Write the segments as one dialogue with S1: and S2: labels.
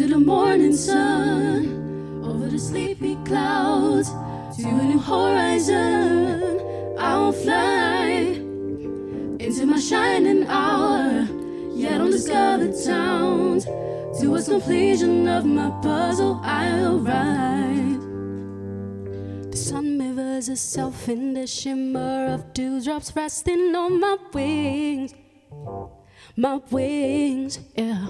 S1: into the morning sun, over the sleepy clouds, to a new horizon. I'll fly into my shining hour, yet undiscovered towns. Towards completion of my puzzle, I'll ride. The sun mirrors itself in the shimmer of dewdrops resting on my wings. My wings, yeah.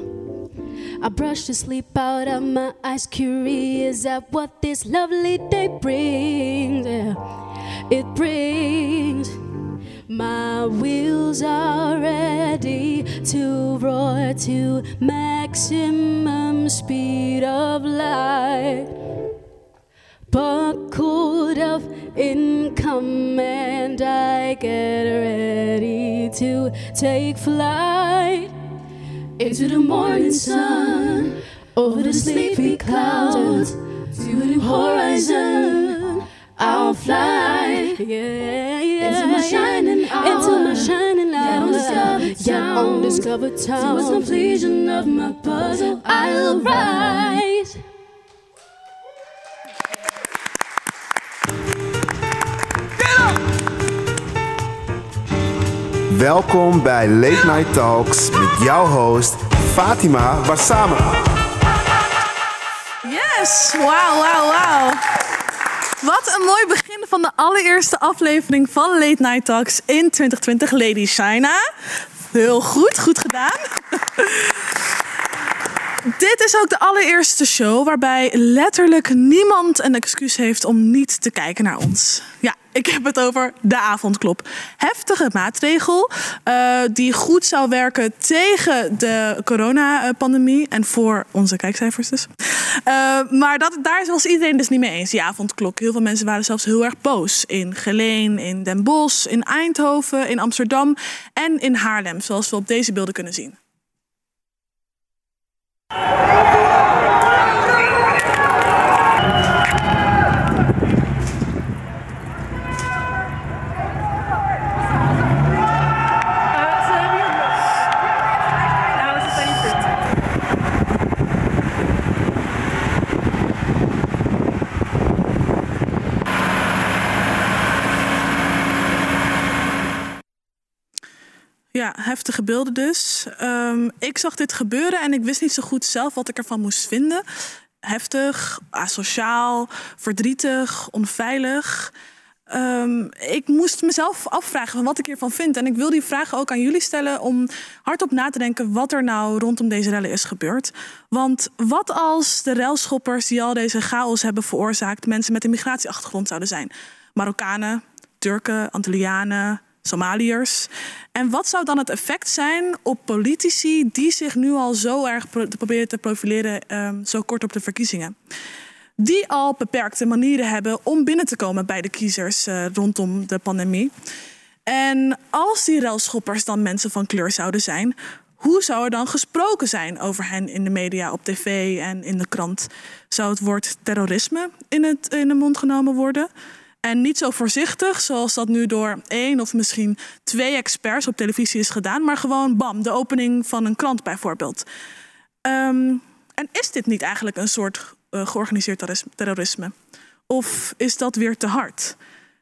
S1: I brush the sleep out of my eyes, curious at what this lovely day brings. Yeah. It brings. My wheels are ready to roar to maximum speed of light. Buckled up in command, I get ready to take flight into the morning sun, over the sleepy clouds, to new horizon. I'll fly, yeah, yeah, into my shining hour, into my shining hour, yeah, undiscovered town, towards completion of my puzzle. I'll rise.
S2: Welkom bij Late Night Talks met jouw host Fatima Bassama.
S3: Yes, wauw, wauw, wauw. Wat een mooi begin van de allereerste aflevering van Late Night Talks in 2020, Lady China. Heel goed, goed gedaan. Dit is ook de allereerste show waarbij letterlijk niemand een excuus heeft om niet te kijken naar ons. Ja, ik heb het over de avondklop. Heftige maatregel uh, die goed zou werken tegen de coronapandemie en voor onze kijkcijfers dus. Uh, maar dat, daar was iedereen dus niet mee eens, die avondklok. Heel veel mensen waren zelfs heel erg boos. In Geleen, in Den Bosch, in Eindhoven, in Amsterdam en in Haarlem, zoals we op deze beelden kunnen zien. Thank you. Ja, heftige beelden dus. Um, ik zag dit gebeuren en ik wist niet zo goed zelf wat ik ervan moest vinden. Heftig, asociaal, verdrietig, onveilig. Um, ik moest mezelf afvragen van wat ik hiervan vind. En ik wil die vragen ook aan jullie stellen om hardop na te denken wat er nou rondom deze rellen is gebeurd. Want wat als de relschoppers die al deze chaos hebben veroorzaakt mensen met een migratieachtergrond zouden zijn? Marokkanen, Turken, Antillianen, Somaliërs. En wat zou dan het effect zijn op politici die zich nu al zo erg proberen te profileren, um, zo kort op de verkiezingen? Die al beperkte manieren hebben om binnen te komen bij de kiezers uh, rondom de pandemie. En als die relschoppers dan mensen van kleur zouden zijn, hoe zou er dan gesproken zijn over hen in de media, op tv en in de krant? Zou het woord terrorisme in, het, in de mond genomen worden? En niet zo voorzichtig, zoals dat nu door één of misschien twee experts op televisie is gedaan, maar gewoon bam, de opening van een krant bijvoorbeeld. Um, en is dit niet eigenlijk een soort uh, georganiseerd terrorisme? Of is dat weer te hard?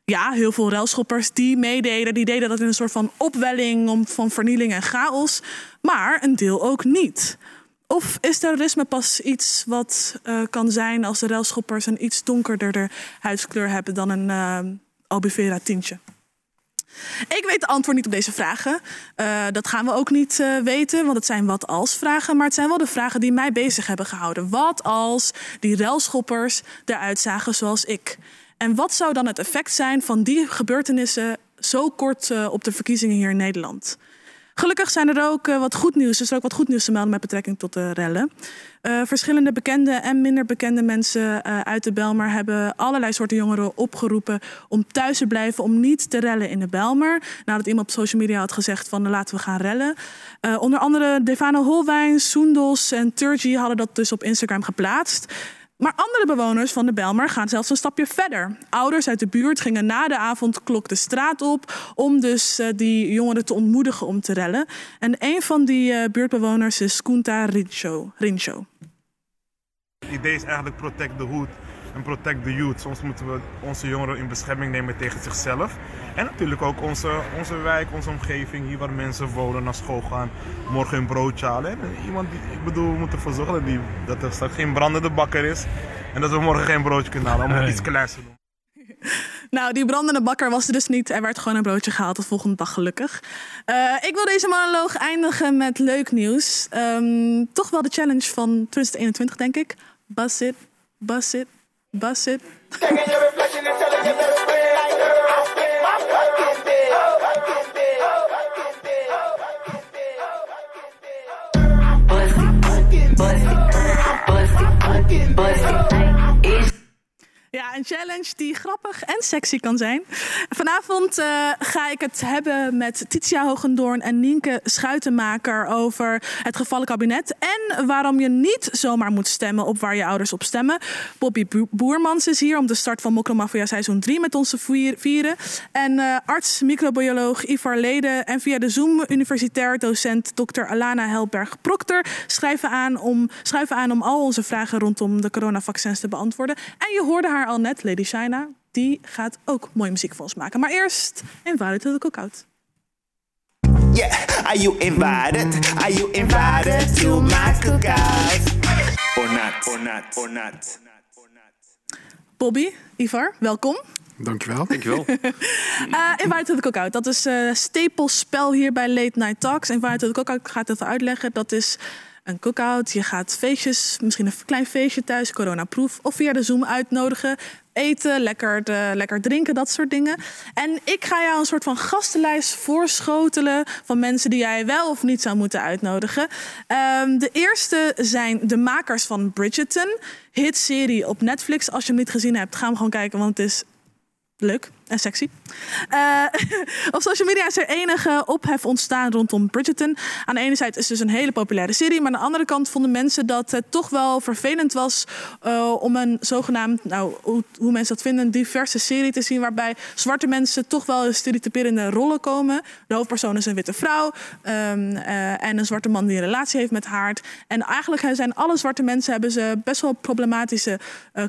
S3: Ja, heel veel relschoppers die meededen, die deden dat in een soort van opwelling om, van vernieling en chaos, maar een deel ook niet. Of is terrorisme pas iets wat uh, kan zijn als de relschoppers een iets donkerder huidskleur hebben dan een uh, albufera tintje? Ik weet de antwoord niet op deze vragen. Uh, dat gaan we ook niet weten, want het zijn wat als vragen. Maar het zijn wel de vragen die mij bezig hebben gehouden. Wat als die relschoppers eruit zagen zoals ik? En wat zou dan het effect zijn van die gebeurtenissen zo kort op de verkiezingen hier in Nederland? Gelukkig zijn er ook uh, wat goed nieuws. is er ook wat goed nieuws te melden met betrekking tot de rellen. Uh, verschillende bekende en minder bekende mensen uh, uit de Belmer hebben allerlei soorten jongeren opgeroepen om thuis te blijven, om niet te rellen in de Belmer. Nadat iemand op social media had gezegd van laten we gaan rellen. onder andere Devano Holwijn, Soendos en Turgi hadden dat dus op Instagram geplaatst. Maar andere bewoners van de Belmer gaan zelfs een stapje verder. Ouders uit de buurt gingen na de avondklok de straat op om dus uh, die jongeren te ontmoedigen om te rellen. En een van die uh, buurtbewoners is Kunta Rincho. Rincho.
S4: Het idee is eigenlijk protect the hood en protect the youth. Soms moeten we onze jongeren in bescherming nemen tegen zichzelf. En natuurlijk ook onze, onze wijk, onze omgeving, hier waar mensen wonen, naar school gaan, morgen een broodje halen. En iemand die, ik bedoel, we moeten ervoor zorgen dat, die, dat er straks geen brandende bakker is. En dat we morgen geen broodje kunnen halen, om
S5: Nee.
S4: iets kleins te doen.
S3: Nou, die brandende bakker was er dus niet. Er werd gewoon een broodje gehaald de volgende dag, gelukkig. Eh, ik wil deze monoloog eindigen met leuk nieuws. Ehm, toch wel de challenge van 2021, denk ik. Buzz it, buzz it, Bust it. Bust it. Bust it. Bust it. Bust it. bust it. Ja, een challenge die grappig en sexy kan zijn. Vanavond eh, ga ik het hebben met Titia Hogendoorn en Nienke Schuitenmaker over het gevallen kabinet. En waarom je niet zomaar moet stemmen op waar je ouders op stemmen. Bobby Bo- Boermans is hier om de start van Mokromafia seizoen 3 met ons te vier- vieren. En eh, arts, microbioloog Ivar Leden en via de Zoom universitair docent Dr. Alana Helberg-Proctor schrijven aan om, schuiven aan om al onze vragen rondom de coronavaccins te beantwoorden. En je hoorde haar al net, Lady China. Die gaat ook mooie muziek voor ons maken. Maar eerst Invited to the Cookout.
S6: Yeah, are you invited? Are you invited to my cookout? Or not, or not, or not.
S3: Bobby, Ivar, welkom.
S5: Dankjewel.
S7: Dankjewel.
S3: Uh, Invited to the Cookout, dat is uh, stapelspel hier bij Late Night Talks. Invited to the Cookout, ik ga het even uitleggen. Dat is een cookout. Je gaat feestjes, misschien een klein feestje thuis, coronaproof. Of via de Zoom uitnodigen. Eten, lekker, de, lekker drinken, dat soort dingen. En ik ga jou een soort van gastenlijst voorschotelen... van mensen die jij wel of niet zou moeten uitnodigen. Um, de eerste zijn de makers van Bridgerton. Hitserie op Netflix. Als je hem niet gezien hebt, ga hem gewoon kijken, want het is leuk en sexy. Uh, op social media is er enige ophef ontstaan rondom Bridgerton. Aan de ene zijde is het dus een hele populaire serie, maar aan de andere kant vonden mensen dat het toch wel vervelend was uh, om een zogenaamd, nou hoe, mensen dat vinden, diverse serie te zien waarbij zwarte mensen toch wel in rollen komen. De hoofdpersoon is een witte vrouw uh, en een zwarte man die een relatie heeft met haar. En eigenlijk zijn alle zwarte mensen hebben ze best wel problematische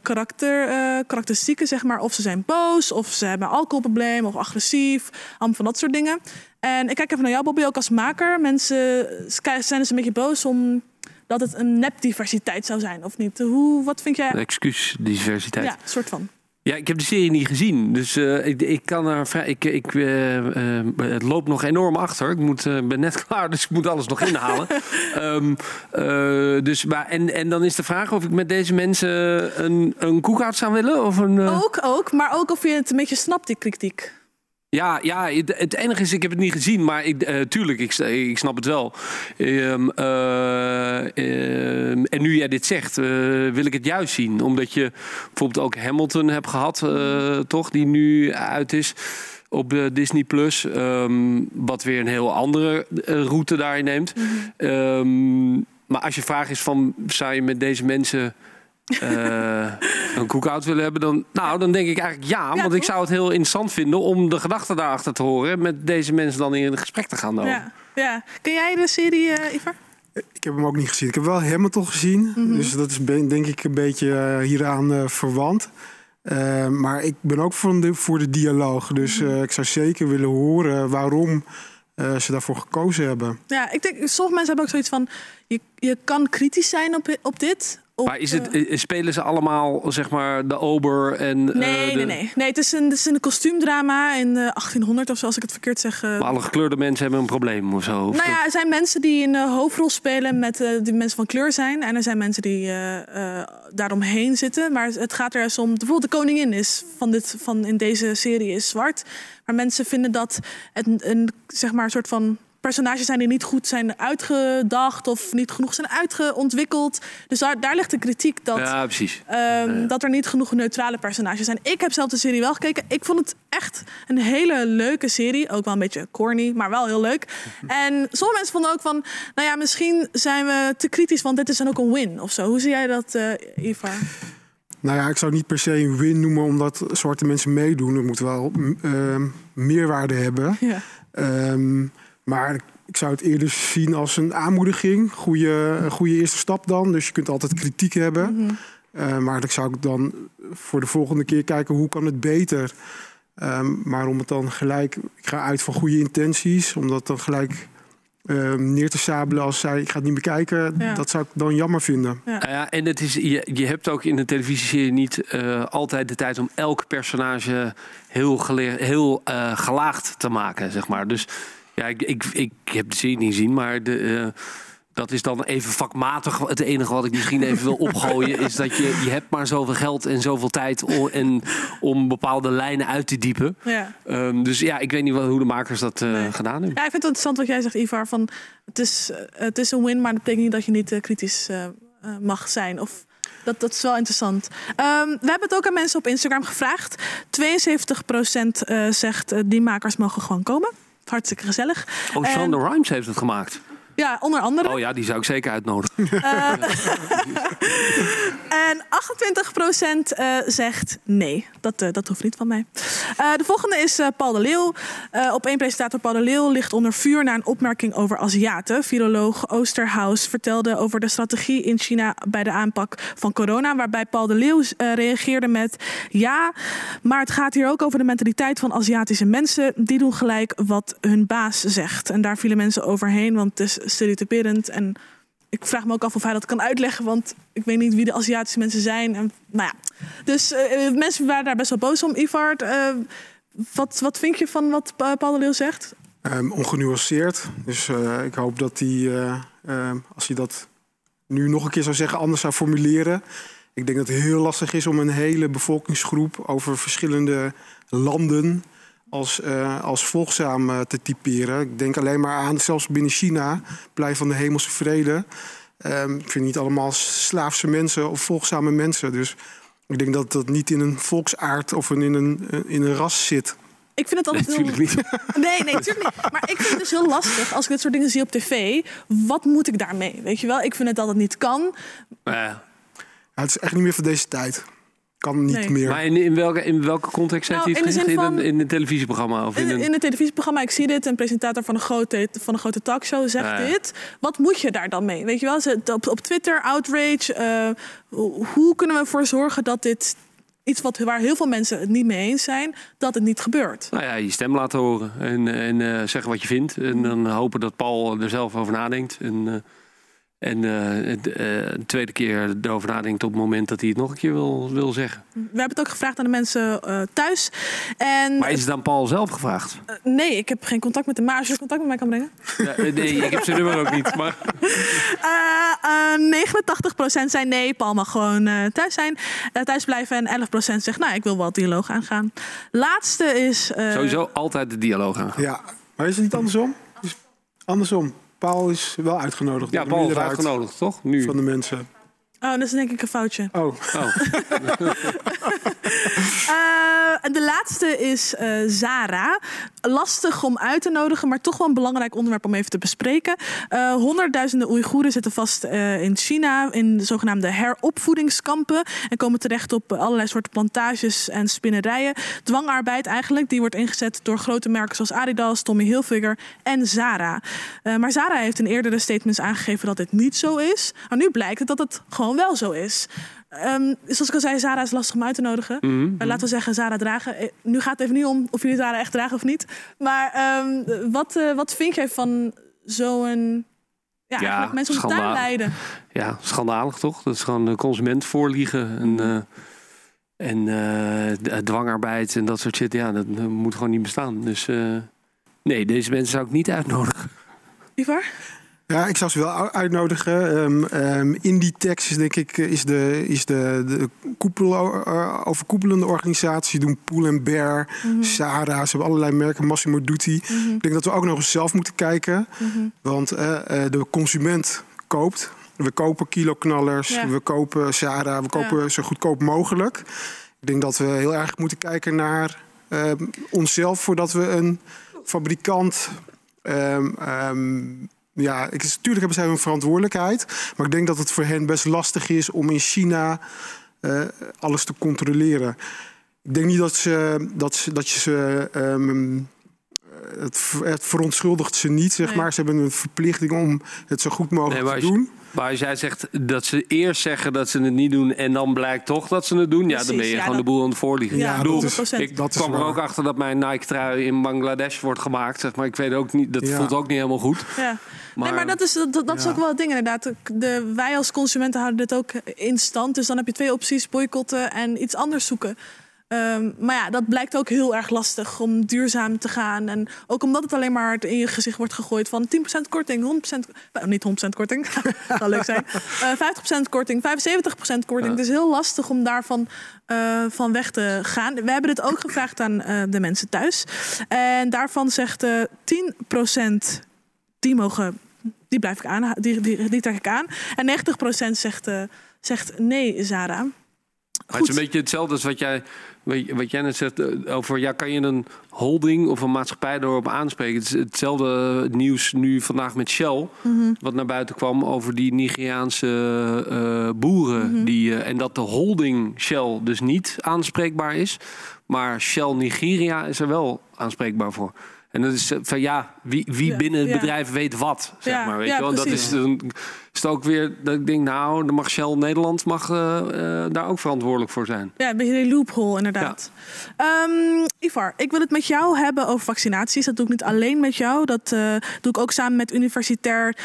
S3: karakter, karakteristieken, zeg maar. Of ze zijn boos, of ze hebben alcoholprobleem of agressief. Allemaal van dat soort dingen. En ik kijk even naar jou, Bobby, ook als maker. Mensen zijn dus een beetje boos om dat het een nepdiversiteit zou zijn, of niet? Hoe, wat vind jij?
S7: Excuus, diversiteit.
S3: Ja, soort van.
S7: Ja, ik heb de serie niet gezien, dus uh, ik, ik kan er vrij. Ik, ik, uh, uh, het loopt nog enorm achter. Ik moet, ben net klaar, dus ik moet alles nog inhalen. um, dus, maar, en, en dan is de vraag of ik met deze mensen een, een koekhout zou willen? Of een,
S3: Ook, ook, maar ook of je het een beetje snapt, die kritiek.
S7: Ja, ja het, het, enige is, ik heb het niet gezien, maar ik, uh, tuurlijk, ik, ik snap het wel. Um, uh, um, en nu jij dit zegt, uh, wil ik het juist zien. Omdat je bijvoorbeeld ook Hamilton hebt gehad, toch, die nu uit is op Disney Plus. Um, wat weer een heel andere route daarin neemt. Mm -hmm. maar als je vraag is van, zou je met deze mensen... Uh, een cookout willen hebben, dan, nou, dan denk ik eigenlijk ja. ja want ik zou het heel interessant vinden om de gedachten daarachter te horen. En met deze mensen dan in een gesprek te gaan. Dan.
S3: Ja, ja. Ken jij de serie, uh, Ivar?
S5: Ik heb hem ook niet gezien. Ik heb wel Hamilton gezien. Mm -hmm. Dus dat is denk ik een beetje uh, hieraan uh, verwant. Uh, maar ik ben ook voor de, voor de dialoog. Dus uh, ik zou zeker willen horen waarom uh, ze daarvoor gekozen hebben.
S3: Ja, ik denk, sommige mensen hebben ook zoiets van... je, je kan kritisch zijn op, op dit...
S7: Maar is het, spelen ze allemaal, zeg maar, de ober en...
S3: Nee,
S7: de...
S3: nee, nee. nee het, is een, het is een kostuumdrama in 1800 of zo, als ik het verkeerd zeg.
S7: Maar alle gekleurde mensen hebben een probleem of zo? Of
S3: nou ja, er zijn mensen die een hoofdrol spelen met uh, die mensen van kleur zijn. En er zijn mensen die uh, uh, daaromheen zitten. Maar het gaat er juist om... Bijvoorbeeld de koningin is van, dit, van in deze serie is zwart. Maar mensen vinden dat het een, een zeg maar, een soort van personages zijn die niet goed zijn uitgedacht of niet genoeg zijn uitgeontwikkeld. Dus daar, daar ligt de kritiek dat,
S7: ja, precies.
S3: Um, ja. dat er niet genoeg neutrale personages zijn. Ik heb zelf de serie wel gekeken. Ik vond het echt een hele leuke serie. Ook wel een beetje corny, maar wel heel leuk. En sommige mensen vonden ook van, nou ja, misschien zijn we te kritisch, want dit is dan ook een win of zo. Hoe zie jij dat, uh, Ivar?
S5: Nou ja, ik zou niet per se een win noemen omdat zwarte mensen meedoen. Het moet wel uh, meerwaarde hebben.
S3: Ja.
S5: Um, maar ik zou het eerder zien als een aanmoediging. Goede, een goede eerste stap dan. Dus je kunt altijd kritiek hebben.
S3: Mhm.
S5: Eh, maar dan zou ik dan voor de volgende keer kijken hoe kan het beter. Ehm, maar om het dan gelijk, ik ga uit van goede intenties, om dat dan gelijk ehm, neer te sabelen als zij, ik ga het niet bekijken,
S3: Ja.
S5: dat zou ik dan jammer vinden.
S7: Nou ja, en het is, je, je hebt ook in een televisieserie niet eh, altijd de tijd om elk personage heel, gele- heel eh, gelaagd te maken, zeg maar. Dus ja, ik, ik, ik heb de serie niet gezien, maar de, eh, dat is dan even vakmatig. Het enige wat ik misschien even wil opgooien is dat je, je hebt maar zoveel geld en zoveel tijd om, en, om bepaalde lijnen uit te diepen.
S3: Ja.
S7: Ehm, dus ja, ik weet niet wat, hoe de makers dat eh,
S3: Nee.
S7: gedaan hebben.
S3: ja, ik vind het interessant wat jij zegt, Ivar. Van, het, is, eh, het is een win, maar dat betekent niet dat je niet kritisch mag zijn. Of, dat, dat is wel interessant. Ehm, we hebben het ook aan mensen op Instagram gevraagd. 72% eh, zegt uh, die makers mogen gewoon komen. Hartstikke gezellig.
S7: Oh,
S3: En-
S7: Shonda Rhimes heeft het gemaakt.
S3: Ja, onder andere.
S7: Oh ja, die zou ik zeker uitnodigen.
S3: En 28% eh, zegt nee. Dat, eh, dat hoeft niet van mij. Eh, de volgende is Paul de Leeuw. Op één presentator Paul de Leeuw ligt onder vuur na een opmerking over Aziaten. Viroloog Oosterhuis vertelde over de strategie in China bij de aanpak van corona. Waarbij Paul de Leeuw reageerde met ja, maar het gaat hier ook over de mentaliteit van Aziatische mensen. Die doen gelijk wat hun baas zegt. En daar vielen mensen overheen, want het is stereotyperend en ik vraag me ook af of hij dat kan uitleggen, want ik weet niet wie de Aziatische mensen zijn. En, nou ja. Dus eh, mensen waren daar best wel boos om. Ivard, eh, wat, wat vind je van wat Pa- Paul de Leeuw zegt?
S5: Ehm, ongenuanceerd. Dus eh, ik hoop dat hij, eh, ehm, als hij dat nu nog een keer zou zeggen, anders zou formuleren. Ik denk dat het heel lastig is om een hele bevolkingsgroep over verschillende landen als, eh, als volgzaam eh, te typeren. Ik denk alleen maar aan, zelfs binnen China, blijf van de hemelse vrede. Ehm, ik vind niet allemaal slaafse mensen of volgzame mensen. Dus ik denk dat dat niet in een volksaard of in een, eh, in een ras zit.
S3: Ik vind het altijd
S7: Natuurlijk
S3: heel...
S7: niet.
S3: Nee, nee, natuurlijk niet. Maar ik vind het dus heel lastig als ik dit soort dingen zie op tv. Wat moet ik daarmee? Weet je wel, ik vind het dat het niet kan.
S5: Ja, het is echt niet meer van deze tijd. Kan niet
S3: Nee.
S5: meer.
S7: maar in, in, welke, in welke context heeft
S3: Nou,
S7: hij het
S3: in
S7: een, in een televisieprogramma? Of in,
S3: In,
S7: een...
S3: in het televisieprogramma, ik zie dit, een presentator van een grote, van een grote talkshow zegt
S7: ja.
S3: dit. Wat moet je daar dan mee? Weet je wel, Ze- op, op Twitter, outrage. eh, hoe- hoe kunnen we ervoor zorgen dat dit iets wat, waar heel veel mensen het niet mee eens zijn, dat het niet gebeurt?
S7: Nou ja, je stem laten horen en, en eh, zeggen wat je vindt. En dan hopen dat Paul er zelf over nadenkt. En, eh, en eh, het, eh, de tweede keer erover nadenkt op het moment dat hij het nog een keer wil, wil zeggen.
S3: We hebben het ook gevraagd aan de mensen eh, thuis. En
S7: Maar is het aan Paul zelf gevraagd?
S3: eh, nee, ik heb geen contact met hem. Maar als je contact met mij kan brengen.
S7: Ja, eh, nee, ik heb zijn nummer ook niet. Maar
S3: Eh, eh, 89% zei nee, Paul mag gewoon eh, thuis zijn, eh, thuis blijven. En 11% zegt, nou, ik wil wel dialoog aangaan. Laatste is... eh,
S7: sowieso altijd de dialoog aan.
S5: Ja, maar is het niet andersom? Is andersom. Paul is wel uitgenodigd.
S7: Ja, Paul is uitgenodigd, toch? Nu.
S5: Van de mensen.
S3: Oh, dat is denk ik een foutje.
S5: Oh,
S7: Oh.
S3: Eh, en de laatste is eh, Zara. Lastig om uit te nodigen, maar toch wel een belangrijk onderwerp om even te bespreken. Eh, honderdduizenden Oeigoeren zitten vast in China in de zogenaamde heropvoedingskampen. En komen terecht op allerlei soorten plantages en spinnerijen. Dwangarbeid eigenlijk, die wordt ingezet door grote merken zoals Adidas, Tommy Hilfiger en Zara. Maar Zara heeft in eerdere statements aangegeven dat dit niet zo is. Maar nu blijkt het dat het gewoon wel zo is. Ehm, zoals ik al zei, Zara is lastig om uit te nodigen. Eh, laten we zeggen, Zara dragen. Eh, Nu gaat het even niet om of jullie Zara echt dragen of niet. Maar ehm, wat, eh, wat vind jij van zo'n... Ja, mensen om leiden.
S7: Ja, schandalig toch? Dat is gewoon de consument voorliegen. En, en eh, d- dwangarbeid en dat soort shit. Ja, dat moet gewoon niet bestaan. Dus nee, deze mensen zou ik niet uitnodigen.
S3: Ivar?
S5: Ja, ik zou ze wel uitnodigen. Ehm, ehm, in die tekst is denk ik is de, is de, de koepel, eh, overkoepelende organisatie. Doen Pool and Bear, Sarah. Ze hebben allerlei merken, Massimo Dutti. Ik denk dat we ook nog eens zelf moeten kijken. Want eh, eh, de consument koopt. We kopen kiloknallers,
S3: Ja.
S5: we kopen Sarah, we kopen zo goedkoop mogelijk. Ik denk dat we heel erg moeten kijken naar ehm, onszelf voordat we een fabrikant ja, ik, natuurlijk hebben zij een verantwoordelijkheid. Maar ik denk dat het voor hen best lastig is om in China eh, alles te controleren. Ik denk niet dat, ze, dat, ze, dat je ze ehm, het, het verontschuldigt ze niet, zeg
S3: Nee.
S5: maar. Ze hebben een verplichting om het zo goed mogelijk
S7: Nee,
S5: te doen.
S7: Maar als jij zegt dat ze eerst zeggen dat ze het niet doen en dan blijkt toch dat ze het doen, ja, dan ben je
S3: ja,
S7: gewoon
S3: dat-
S7: de boel aan het voorliegen.
S3: Ja,
S7: ik bedoel,
S3: 100%.
S7: ik
S5: Dat is
S7: kwam er ook achter dat mijn Nike-trui in Bangladesh wordt gemaakt. Zeg maar ik weet ook niet, dat
S5: Ja.
S7: voelt ook niet helemaal goed.
S3: Ja.
S7: Maar-
S3: nee, maar dat is, dat, dat is ook wel het ding inderdaad. De, wij als consumenten houden dit ook in stand. Dus dan heb je twee opties, boycotten en iets anders zoeken. Ehm, maar ja, dat blijkt ook heel erg lastig om duurzaam te gaan. En ook omdat het alleen maar in je gezicht wordt gegooid van 10% korting, 100%, nou, niet 100% korting, zou leuk zijn. Eh 50% korting, 75% korting. Het is heel lastig om daarvan eh, van weg te gaan. We hebben dit ook gevraagd aan eh, de mensen thuis. En daarvan zegt eh 10% die mogen, die blijf ik aan, die, die, die trek ik aan. En 90% zegt, zegt nee, Zara.
S7: Maar het is een beetje hetzelfde als wat jij, wat jij net zegt eh, over... ja, kan je een holding of een maatschappij erop aanspreken? Het is hetzelfde nieuws nu vandaag met Shell... wat naar buiten kwam over die Nigeriaanse eh, boeren. die, eh, en dat de holding Shell dus niet aanspreekbaar is... maar Shell Nigeria is er wel aanspreekbaar voor. En dat is eh, van ja, wie, wie binnen het bedrijf weet wat, zeg maar. Weet je wel? Dat is, dan is het ook weer dat ik denk, nou, dan mag Shell Nederland mag, eh, eh, daar ook verantwoordelijk voor zijn.
S3: Ja, een beetje die loophole inderdaad. Ehm, Ivar, ik wil het met jou hebben over vaccinaties. Dat doe ik niet alleen met jou. Dat doe ik ook samen met universitair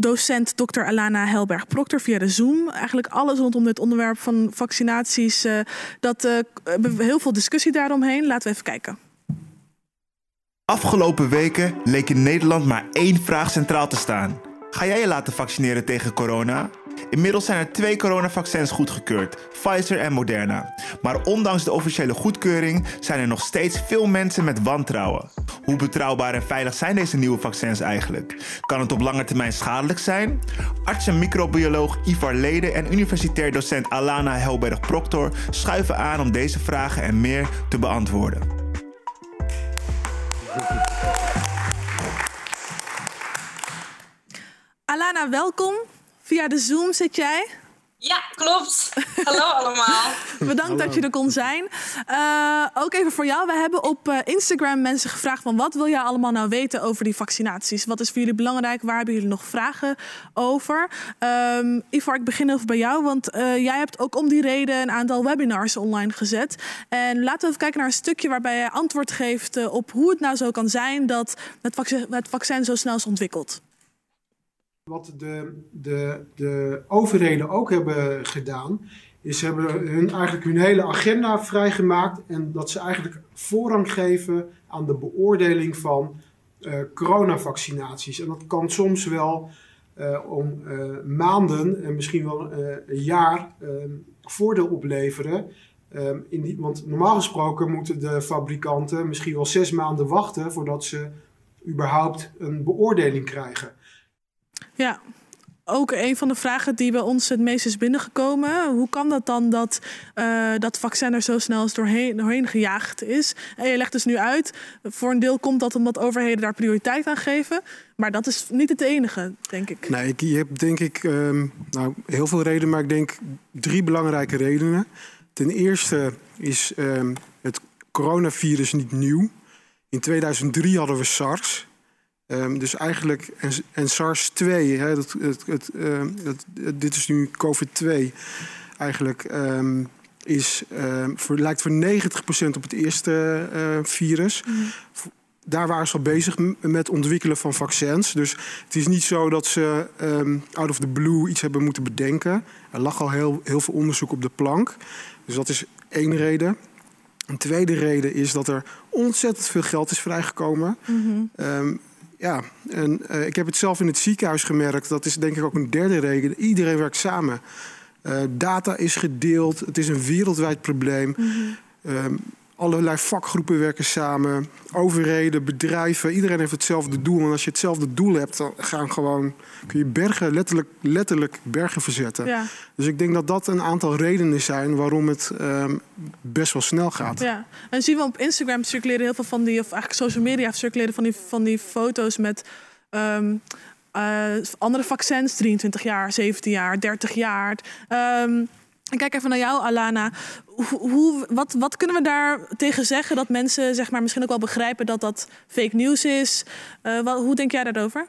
S3: docent Dr. Alana Helberg-Proctor via de Zoom. Eigenlijk alles rondom dit onderwerp van vaccinaties. eh, dat we heel veel discussie daaromheen. Laten we even kijken.
S6: Afgelopen weken leek in Nederland maar één vraag centraal te staan. Ga jij je laten vaccineren tegen corona? Inmiddels zijn er twee coronavaccins goedgekeurd, Pfizer en Moderna. Maar ondanks de officiële goedkeuring zijn er nog steeds veel mensen met wantrouwen. Hoe betrouwbaar en veilig zijn deze nieuwe vaccins eigenlijk? Kan het op lange termijn schadelijk zijn? Arts en microbioloog Ivar Leden en universitair docent Alana Helberg-Proctor schuiven aan om deze vragen en meer te beantwoorden.
S3: Alana, welkom. Via de Zoom zit jij.
S8: Ja, klopt. Hallo allemaal.
S3: Bedankt dat je er kon zijn. Eh, ook even voor jou. We hebben op eh, Instagram mensen gevraagd van wat wil jij allemaal nou weten over die vaccinaties? Wat is voor jullie belangrijk? Waar hebben jullie nog vragen over? Ehm Ivar, ik begin even bij jou, want eh, jij hebt ook om die reden een aantal webinars online gezet. En laten we even kijken naar een stukje waarbij je antwoord geeft op hoe het nou zo kan zijn dat het vaccin, het vaccin zo snel is ontwikkeld.
S5: Wat de, de, de overheden ook hebben gedaan, is hebben hun, eigenlijk hun hele agenda vrijgemaakt en dat ze eigenlijk voorrang geven aan de beoordeling van eh, coronavaccinaties. En dat kan soms wel eh, om eh, maanden en misschien wel een jaar voordeel opleveren. In die, want normaal gesproken moeten de fabrikanten misschien wel zes maanden wachten voordat ze überhaupt een beoordeling krijgen.
S3: Ja, ook een van de vragen die bij ons het meest is binnengekomen. Hoe kan dat dan dat eh, dat vaccin er zo snel eens doorheen, doorheen gejaagd is? En je legt dus nu uit, voor een deel komt dat omdat overheden daar prioriteit aan geven. Maar dat is niet het enige, denk ik.
S5: Nee, je hebt denk ik ehm, nou, heel veel redenen, maar ik denk drie belangrijke redenen. Ten eerste is ehm, het coronavirus niet nieuw. In 2003 hadden we SARS. Ehm, dus eigenlijk, en, en SARS-2, hè, dat, het, het, ehm, dat, dit is nu COVID-2, eigenlijk ehm, is, voor, lijkt voor 90% op het eerste eh, virus. Daar waren ze al bezig met ontwikkelen van vaccins. Dus het is niet zo dat ze out of the blue iets hebben moeten bedenken. Er lag al heel, heel veel onderzoek op de plank. Dus dat is één reden. Een tweede reden is dat er ontzettend veel geld is vrijgekomen. Ehm, ja, en eh, ik heb het zelf in het ziekenhuis gemerkt. Dat is denk ik ook een derde reden. Iedereen werkt samen. Eh, data is gedeeld. Het is een wereldwijd probleem. Ehm, allerlei vakgroepen werken samen. Overheden, bedrijven. Iedereen heeft hetzelfde doel. En als je hetzelfde doel hebt, dan gaan gewoon, kun je bergen, letterlijk, letterlijk bergen verzetten.
S3: Ja,
S5: Dus ik denk dat dat een aantal redenen zijn waarom het ehm, best wel snel gaat.
S3: ja. En zien we op Instagram circuleren heel veel van die, of eigenlijk social media circuleren van die, van die foto's met ehm, eh, andere vaccins, 23 jaar, 17 jaar, 30 jaar. Ehm, Ik kijk even naar jou, Alana. Hoe, wat, wat kunnen we daar tegen zeggen dat mensen zeg maar, misschien ook wel begrijpen dat dat fake news is? Uh, wat, hoe denk jij daarover?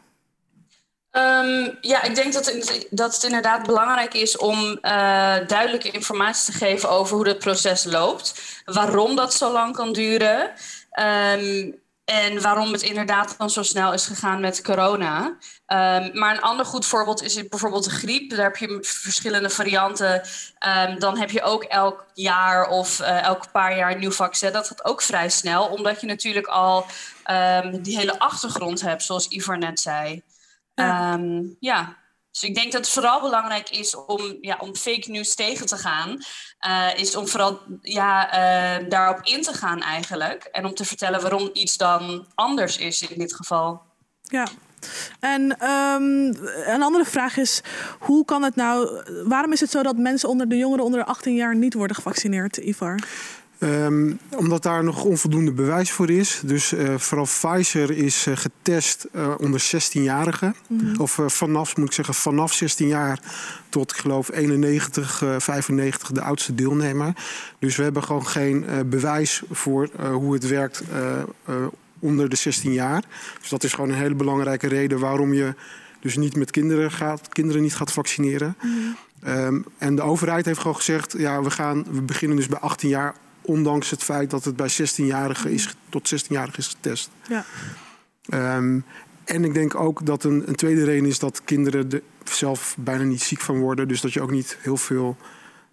S8: Um, ja, ik denk dat het, dat het inderdaad belangrijk is om uh, duidelijke informatie te geven over hoe het proces loopt. Waarom dat zo lang kan duren. Um, en waarom het inderdaad dan zo snel is gegaan met corona. Um, maar een ander goed voorbeeld is bijvoorbeeld de griep. Daar heb je verschillende varianten. Um, dan heb je ook elk jaar of uh, elk paar jaar een nieuw vaccin. Dat gaat ook vrij snel, omdat je natuurlijk al um, die hele achtergrond hebt, zoals Ivar net zei. Ja. ja. Dus ik denk dat het vooral belangrijk is om, ja, om fake news tegen te gaan. Uh, is om vooral ja, uh, daarop in te gaan eigenlijk. En om te vertellen waarom iets dan anders is in dit geval.
S3: Ja. En um, een andere vraag is, hoe kan het nou, waarom is het zo dat mensen onder de jongeren onder de 18 jaar niet worden gevaccineerd, Ivar?
S5: Um, omdat daar nog onvoldoende bewijs voor is. Dus uh, vooral Pfizer is uh, getest uh, onder 16-jarigen. Mm. Of vanaf, moet ik zeggen, vanaf 16 jaar tot, ik geloof, 91, 95 de oudste deelnemer. Dus we hebben gewoon geen bewijs voor hoe het werkt onder de 16 jaar. Dus dat is gewoon een hele belangrijke reden waarom je dus niet met kinderen gaat, kinderen niet gaat vaccineren. Mm. Um, en de overheid heeft gewoon gezegd, ja, we, gaan, we beginnen dus bij 18 jaar Ondanks het feit dat het bij 16-jarigen is, tot 16-jarigen is getest. Ja. Um, en ik denk ook dat een, een, tweede reden is dat kinderen er zelf bijna niet ziek van worden. Dus dat je ook niet heel veel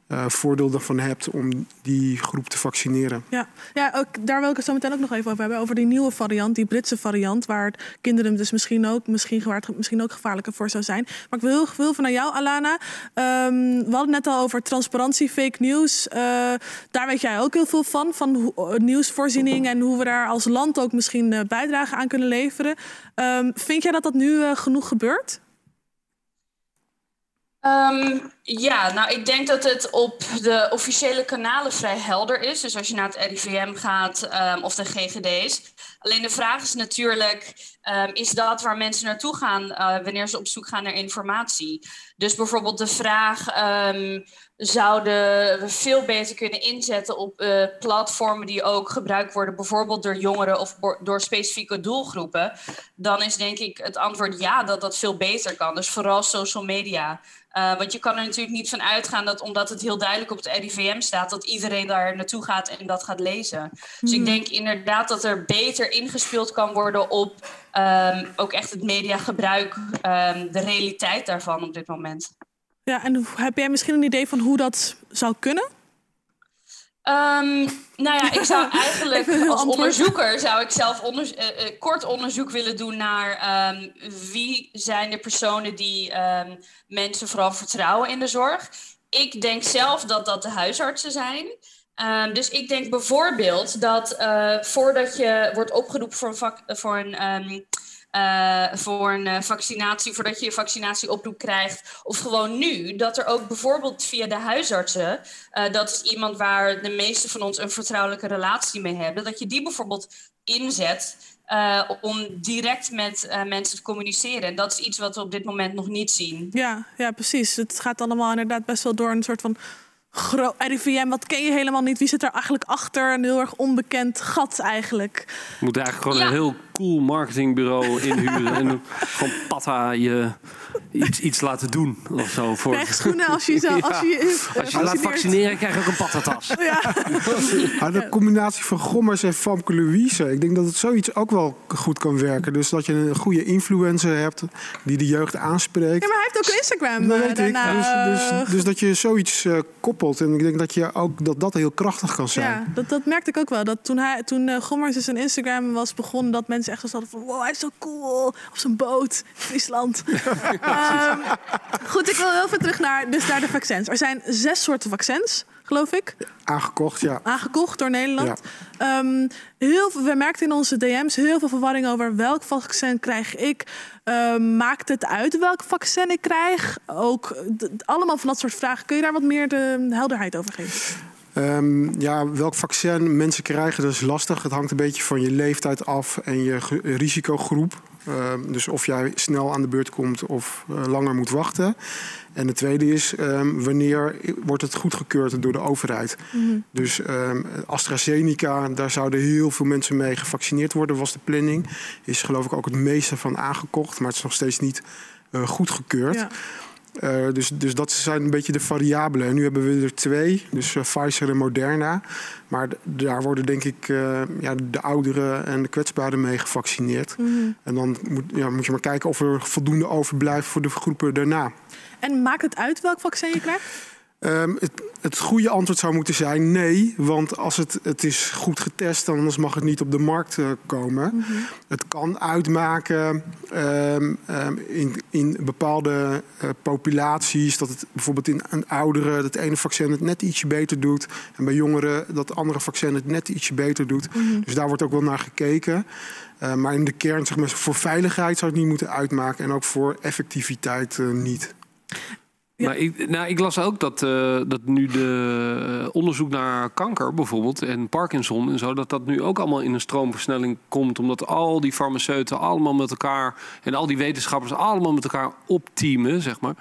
S5: uh, voordeel ervan hebt om die groep te vaccineren.
S3: Ja, ja ook, daar wil ik het zo meteen ook nog even over hebben. Over die nieuwe variant, die Britse variant, waar kinderen dus misschien ook, misschien, waar het misschien ook gevaarlijker voor zou zijn. Maar ik wil, wil van naar jou, Alana. Um, we hadden net al over transparantie, fake news. Uh, daar weet jij ook heel veel van, van uh, nieuwsvoorziening en hoe we daar als land ook misschien bijdrage aan kunnen leveren. Um, vind jij dat dat nu genoeg gebeurt?
S8: Um, ja, nou ik denk dat het op de officiële kanalen vrij helder is. Dus als je naar het RIVM gaat um, of de GGD's. Alleen de vraag is natuurlijk, um, is dat waar mensen naartoe gaan uh, wanneer ze op zoek gaan naar informatie? Dus bijvoorbeeld de vraag, zouden we veel beter kunnen inzetten op uh, platformen die ook gebruikt worden, bijvoorbeeld door jongeren of door specifieke doelgroepen? Dan is denk ik het antwoord ja, dat dat veel beter kan. Dus vooral social media. Uh, want je kan er natuurlijk niet van uitgaan dat omdat het heel duidelijk op het RIVM staat, dat iedereen daar naartoe gaat en dat gaat lezen. Dus ik hmm. denk inderdaad dat er beter ingespeeld kan worden op um, ook echt het mediagebruik, um, de realiteit daarvan op dit moment.
S3: Ja, en heb jij misschien een idee van hoe dat zou kunnen?
S8: Um, nou ja, ik zou eigenlijk als onderzoeker zou ik zelf uh, uh, kort onderzoek willen doen naar um, wie zijn de personen die um, mensen vooral vertrouwen in de zorg. Ik denk zelf dat dat de huisartsen zijn. Um, dus ik denk bijvoorbeeld dat uh, voordat je wordt opgeroepen voor een, vak, voor een uh, voor een uh, vaccinatie, voordat je je vaccinatieoproep krijgt. Of gewoon nu, dat er ook bijvoorbeeld via de huisartsen, uh, dat is iemand waar de meeste van ons een vertrouwelijke relatie mee hebben, dat je die bijvoorbeeld inzet om direct met mensen te communiceren. En dat is iets wat we op dit moment nog niet zien.
S3: Ja, ja, precies. Het gaat allemaal inderdaad best wel door een soort van RIVM, wat ken je helemaal niet? Wie zit er eigenlijk achter? Een heel erg onbekend gat eigenlijk.
S7: Je moet eigenlijk gewoon een heel cool marketingbureau inhuren. en gewoon patta je iets, iets laten doen of zo.
S3: Voor... Krijg schoenen als je, zo, als je,
S7: als je laat vaccineren, krijg je ook een pattatas.
S3: Ja.
S5: ja. de combinatie van Gommers en Famke Louise. Ik denk dat het zoiets ook wel goed kan werken. Dus dat je een goede influencer hebt die de jeugd aanspreekt.
S3: Ja, maar hij heeft ook Instagram.
S5: Dat weet ik. Dus, dus, dus, dat je zoiets uh, koppelt. En ik denk dat je ook dat dat heel krachtig kan zijn.
S3: Ja, dat, dat merkte ik ook wel. Dat toen, hij, toen uh, Gommers dus een Instagram was begonnen, dat mensen echt zo hadden van wow, hij is zo cool. Op zijn boot, Friesland. Um, goed, ik wil heel veel terug naar, dus naar de vaccins. Er zijn zes soorten vaccins, geloof ik.
S5: Aangekocht, ja.
S3: Aangekocht door Nederland. Ja. Um, heel veel, we merkten in onze DM's heel veel verwarring over welk vaccin krijg ik. Um, maakt het uit welk vaccin ik krijg? Ook allemaal van dat soort vragen. Kun je daar wat meer de helderheid over geven?
S5: Um, ja, welk vaccin mensen krijgen, dat is lastig. Het hangt een beetje van je leeftijd af en je risicogroep. Ehm, dus of jij snel aan de beurt komt of eh, langer moet wachten. En de tweede is, ehm, wanneer wordt het goedgekeurd door de overheid? Dus ehm, AstraZeneca, daar zouden heel veel mensen mee gevaccineerd worden, was de planning. Is geloof ik ook het meeste van aangekocht, maar het is nog steeds niet eh, goedgekeurd.
S3: Ja.
S5: Eh, dus, dus dat zijn een beetje de variabelen. En nu hebben we er twee, dus eh, Pfizer en Moderna. Maar daar worden denk ik eh, ja, de ouderen en de kwetsbaren mee gevaccineerd. En dan moet, ja, moet je maar kijken of er voldoende overblijft voor de groepen daarna.
S3: En maakt het uit welk vaccin je krijgt?
S5: Ehm, het, het goede antwoord zou moeten zijn nee, want als het, het is goed getest, dan anders mag het niet op de markt eh, komen. Het kan uitmaken ehm, ehm, in, in bepaalde eh, populaties dat het bijvoorbeeld in een ouderen dat ene vaccin het net ietsje beter doet en bij jongeren dat andere vaccin het net ietsje beter doet. Dus daar wordt ook wel naar gekeken. Eh, maar in de kern, zeg maar, voor veiligheid zou het niet moeten uitmaken en ook voor effectiviteit niet.
S3: Ja.
S7: Maar ik, nou, ik las ook dat, eh, dat nu de eh, onderzoek naar kanker bijvoorbeeld en Parkinson en zo, dat dat nu ook allemaal in een stroomversnelling komt. Omdat al die farmaceuten allemaal met elkaar en al die wetenschappers allemaal met elkaar opteamen, zeg maar.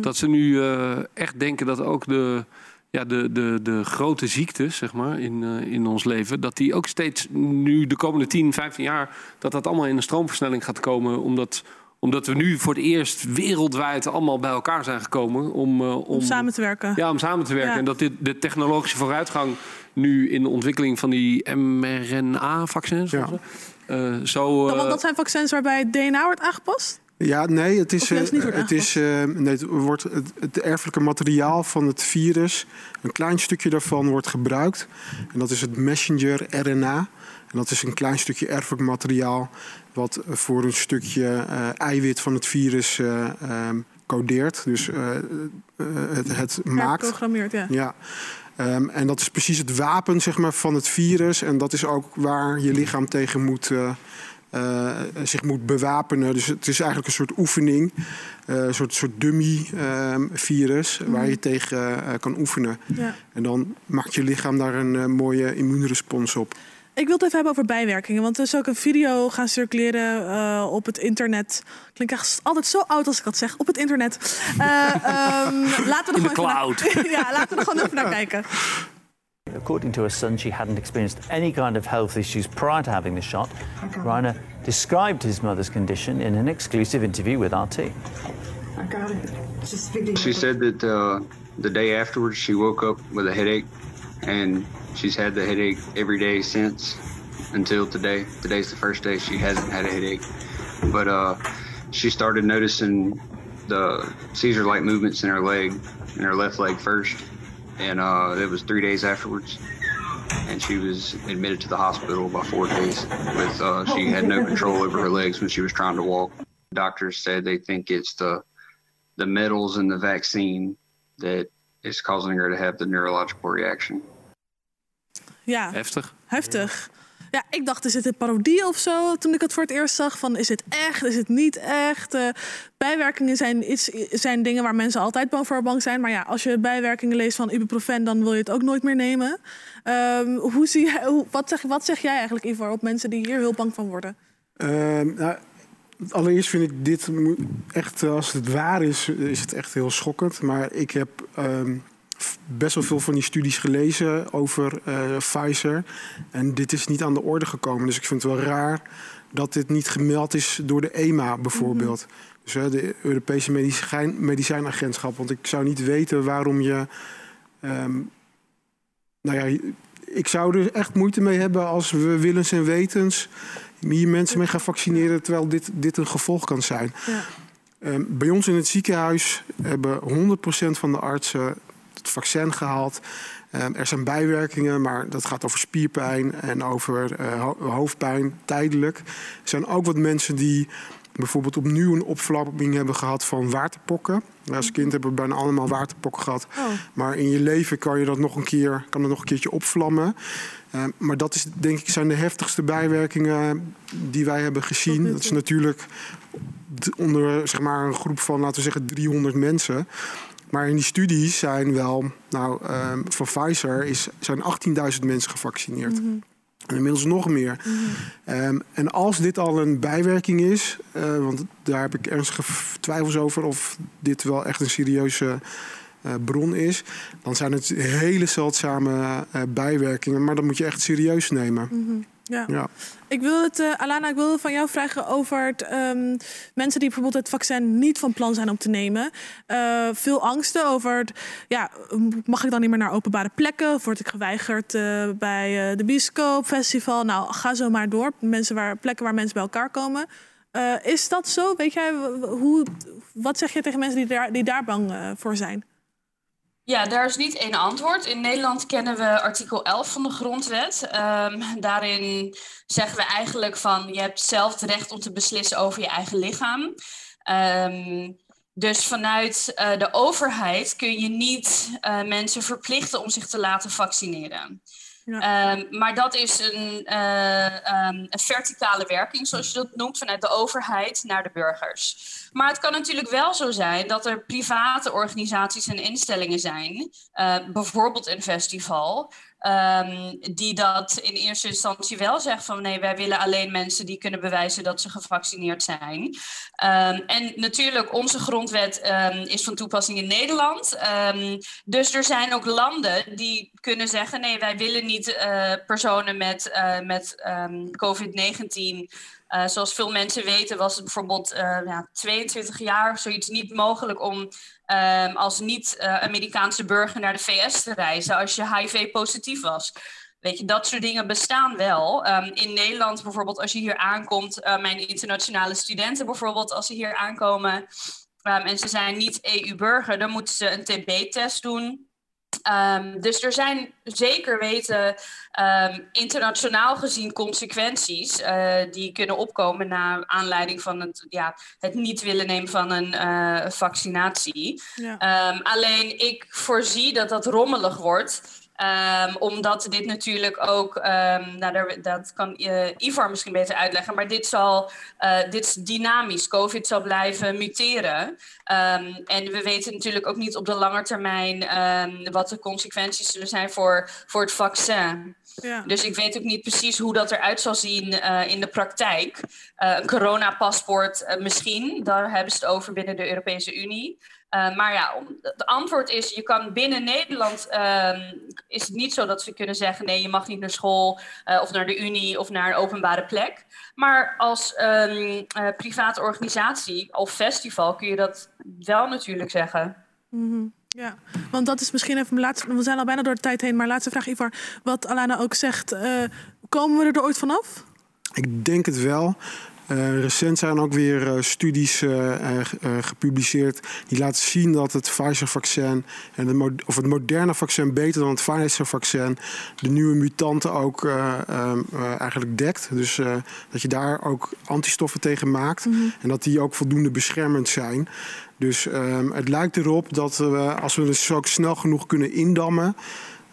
S7: Dat ze nu eh, echt denken dat ook de, ja, de, de, de grote ziektes, zeg maar, in, in ons leven, dat die ook steeds nu de komende 10, 15 jaar, dat dat allemaal in een stroomversnelling gaat komen. Omdat omdat we nu voor het eerst wereldwijd allemaal bij elkaar zijn gekomen om, eh, om,
S3: Om samen te werken.
S7: ja, om samen te werken.
S3: Ja.
S7: En dat dit, de technologische vooruitgang nu in de ontwikkeling van die mRNA-vaccins
S5: Ja.
S7: eh, zo. eh,
S3: Want dat zijn vaccins waarbij het DNA wordt aangepast?
S5: Ja, nee, het is, het, is eh, nee, het, wordt het, het erfelijke materiaal van het virus, een klein stukje daarvan wordt gebruikt. En dat is het messenger RNA. En dat is een klein stukje erfelijk materiaal wat voor een stukje eh, eiwit van het virus eh, ehm, codeert. Dus eh, het, het maakt.
S3: Geprogrammeerd, ja.
S5: Ja. Ehm, en dat is precies het wapen zeg maar, van het virus. En dat is ook waar je lichaam tegen moet, zich moet bewapenen. Dus het is eigenlijk een soort oefening. een soort, soort dummy-virus waar je tegen kan oefenen.
S3: Ja.
S5: En dan maakt je lichaam daar een mooie immuunrespons op.
S3: Ik wil het even hebben over bijwerkingen. Want er is ook een video gaan circuleren eh, op het internet. Klinkt echt altijd zo oud als ik dat zeg. Op het internet. Eh, ehm, laten we er
S7: In de
S3: gewoon even naar- ja, laten we er gewoon even naar kijken.
S9: According to her son, she hadn't experienced any kind of health issues prior to having the shot. Reiner described his mother's condition in an exclusive interview with RT.
S10: I got it. Just.
S11: She said that uh, the day afterwards she woke up with a headache, and she's had the headache every day since until today. Today's the first day she hasn't had a headache, but uh, she started noticing the seizure-like movements in her leg, in her left leg first, and uh, it was three days afterwards. And she was admitted to the hospital by four days. With uh, she had no control over her legs when she was trying to walk. Doctors said they think it's the the metals in the vaccine that is causing her to have the neurological reaction.
S3: Ja,
S7: Heftig.
S3: heftig. Ja, ik dacht, is het een parodie of zo? Toen ik het voor het eerst zag, van is het echt, is het niet echt? Eh, bijwerkingen zijn, iets, zijn dingen waar mensen altijd bang voor bang zijn. Maar ja, als je bijwerkingen leest van ibuprofen, dan wil je het ook nooit meer nemen. Ehm, hoe zie jij, hoe, wat, zeg, wat zeg jij eigenlijk, Ivor, op mensen die hier heel bang van worden?
S5: Ehm, nou, allereerst vind ik dit echt, eh, als het waar is, is het echt heel schokkend. Maar ik heb ehm, best wel veel van die studies gelezen over eh, Pfizer. En dit is niet aan de orde gekomen. Dus ik vind het wel raar dat dit niet gemeld is door de EMA bijvoorbeeld. Dus hè, de Europese medicijn, medicijnagentschap. Want ik zou niet weten waarom je. ehm, nou ja, ik zou er echt moeite mee hebben als we willens en wetens hier mensen mee gaan vaccineren, terwijl dit, dit een gevolg kan zijn.
S3: Ja.
S5: Ehm, bij ons in het ziekenhuis hebben 100% van de artsen het vaccin gehaald. Ehm, er zijn bijwerkingen, maar dat gaat over spierpijn en over eh, ho- hoofdpijn tijdelijk. Er zijn ook wat mensen die bijvoorbeeld opnieuw een opflapping hebben gehad van waterpokken. Als kind hebben we bijna allemaal waterpokken gehad.
S3: Oh.
S5: Maar in je leven kan je dat nog een keer, kan het nog een keertje opvlammen. Eh, maar dat is denk ik zijn de heftigste bijwerkingen die wij hebben gezien. Dat is natuurlijk onder zeg maar, een groep van, laten we zeggen, 300 mensen. Maar in die studies zijn wel, nou, ehm, van Pfizer is, zijn 18.000 mensen gevaccineerd. En inmiddels nog meer. Ehm, en als dit al een bijwerking is, eh, want daar heb ik ernstige twijfels over of dit wel echt een serieuze eh, bron is, dan zijn het hele zeldzame eh, bijwerkingen. Maar dat moet je echt serieus nemen.
S3: Mhm. Ja.
S5: Ja.
S3: Ik wil het, eh, Alana, ik wil van jou vragen over het, ehm, mensen die bijvoorbeeld het vaccin niet van plan zijn om te nemen. Eh, veel angsten over, het, ja, mag ik dan niet meer naar openbare plekken? Of word ik geweigerd eh, bij de bioscoop, festival? Nou, ga zo maar door. Mensen waar, plekken waar mensen bij elkaar komen. Is dat zo? Weet jij, hoe, wat zeg je tegen mensen die daar, die daar bang voor zijn?
S8: Ja, daar is niet één antwoord. In Nederland kennen we artikel 11 van de grondwet. Ehm, daarin zeggen we eigenlijk van je hebt zelf het recht om te beslissen over je eigen lichaam. Ehm, dus vanuit eh, de overheid kun je niet eh, mensen verplichten om zich te laten vaccineren. Ehm, maar dat is een, eh, ehm, een verticale werking, zoals je dat noemt, vanuit de overheid naar de burgers. Maar het kan natuurlijk wel zo zijn dat er private organisaties en instellingen zijn, eh, bijvoorbeeld een festival, ehm, die dat in eerste instantie wel zegt van nee, wij willen alleen mensen die kunnen bewijzen dat ze gevaccineerd zijn. Ehm, en natuurlijk, onze grondwet ehm, is van toepassing in Nederland. Ehm, dus er zijn ook landen die kunnen zeggen: nee, wij willen niet eh, personen met, eh, met ehm, COVID-19. Eh, zoals veel mensen weten, was het bijvoorbeeld ja, 22 jaar of zoiets niet mogelijk om als niet-Amerikaanse burger naar de VS te reizen als je HIV-positief was. Weet je, dat soort dingen bestaan wel. Ehm, in Nederland bijvoorbeeld, als je hier aankomt, eh, mijn internationale studenten bijvoorbeeld, als ze hier aankomen ehm, en ze zijn niet EU-burger, dan moeten ze een TB-test doen. Ehm, dus er zijn zeker weten internationaal gezien consequenties eh, die kunnen opkomen na aanleiding van het, ja, het niet willen nemen van een eh, vaccinatie.
S3: Ja.
S8: Alleen ik voorzie dat dat rommelig wordt. Ehm, omdat dit natuurlijk ook, ehm, nou, daar, dat kan eh, Ivar misschien beter uitleggen, maar dit, zal, eh, dit is dynamisch. COVID zal blijven muteren. Ehm, en we weten natuurlijk ook niet op de lange termijn wat de consequenties zullen zijn voor, voor het vaccin.
S3: Ja.
S8: Dus ik weet ook niet precies hoe dat eruit zal zien eh, in de praktijk. Een coronapaspoort misschien, daar hebben ze het over binnen de Europese Unie. Eh, maar ja, om- het antwoord is, je kan binnen Nederland, ehm, is het niet zo dat ze kunnen zeggen, nee, je mag niet naar school eh, of naar de Unie of naar een openbare plek. Maar als ehm, eh, private organisatie of festival kun je dat wel natuurlijk zeggen.
S3: Mhm, Ja, want dat is misschien even mijn laatste. We zijn al bijna door de tijd heen, maar laatste vraag, Ivar. Wat Alana ook zegt, eh, komen we er ooit vanaf?
S5: Ik denk het wel. Eh, recent zijn ook weer eh, studies eh, ge- gepubliceerd die laten zien dat het Pfizer-vaccin en het, of het moderne vaccin beter dan het Pfizer-vaccin de nieuwe mutanten ook eh, ehm, eh, eigenlijk dekt. Dus dat je daar ook antistoffen tegen maakt en dat die ook voldoende beschermend zijn. Dus ehm, het lijkt erop dat we, als we dus ook snel genoeg kunnen indammen,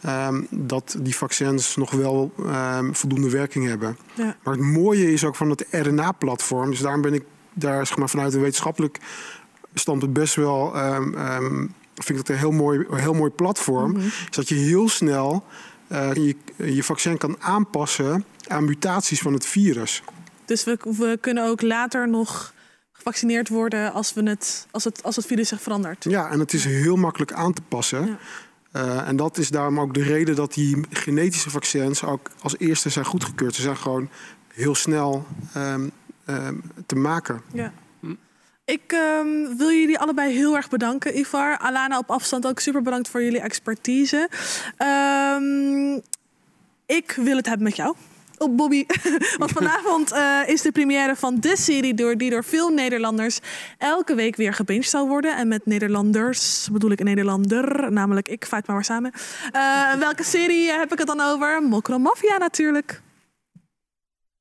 S5: ehm, dat die vaccins nog wel ehm, voldoende werking hebben.
S3: Ja.
S5: Maar het mooie is ook van het RNA-platform. Dus daarom ben ik daar zeg maar, vanuit een wetenschappelijk standpunt best wel. ehm, vind ik dat een heel mooi, een heel mooi platform. Is dat je heel snel eh, je, je vaccin kan aanpassen aan mutaties van het virus.
S3: Dus we, we kunnen ook later nog gevaccineerd worden als, we het, als, het, als het virus zich verandert.
S5: Ja, en het is heel makkelijk aan te passen. Eh, en dat is daarom ook de reden dat die genetische vaccins ook als eerste zijn goedgekeurd. Ze zijn gewoon heel snel ehm, ehm, te maken.
S3: Ja. Ik ehm, wil jullie allebei heel erg bedanken, Ivar. Alana op afstand ook super bedankt voor jullie expertise. Ik wil het hebben met jou. Op Bobby. Want vanavond eh, is de première van de serie door, die door veel Nederlanders elke week weer gebinged zal worden. En met Nederlanders bedoel ik een Nederlander, namelijk ik, Feit maar samen. Eh, welke serie heb ik het dan over? Mokro Mafia natuurlijk.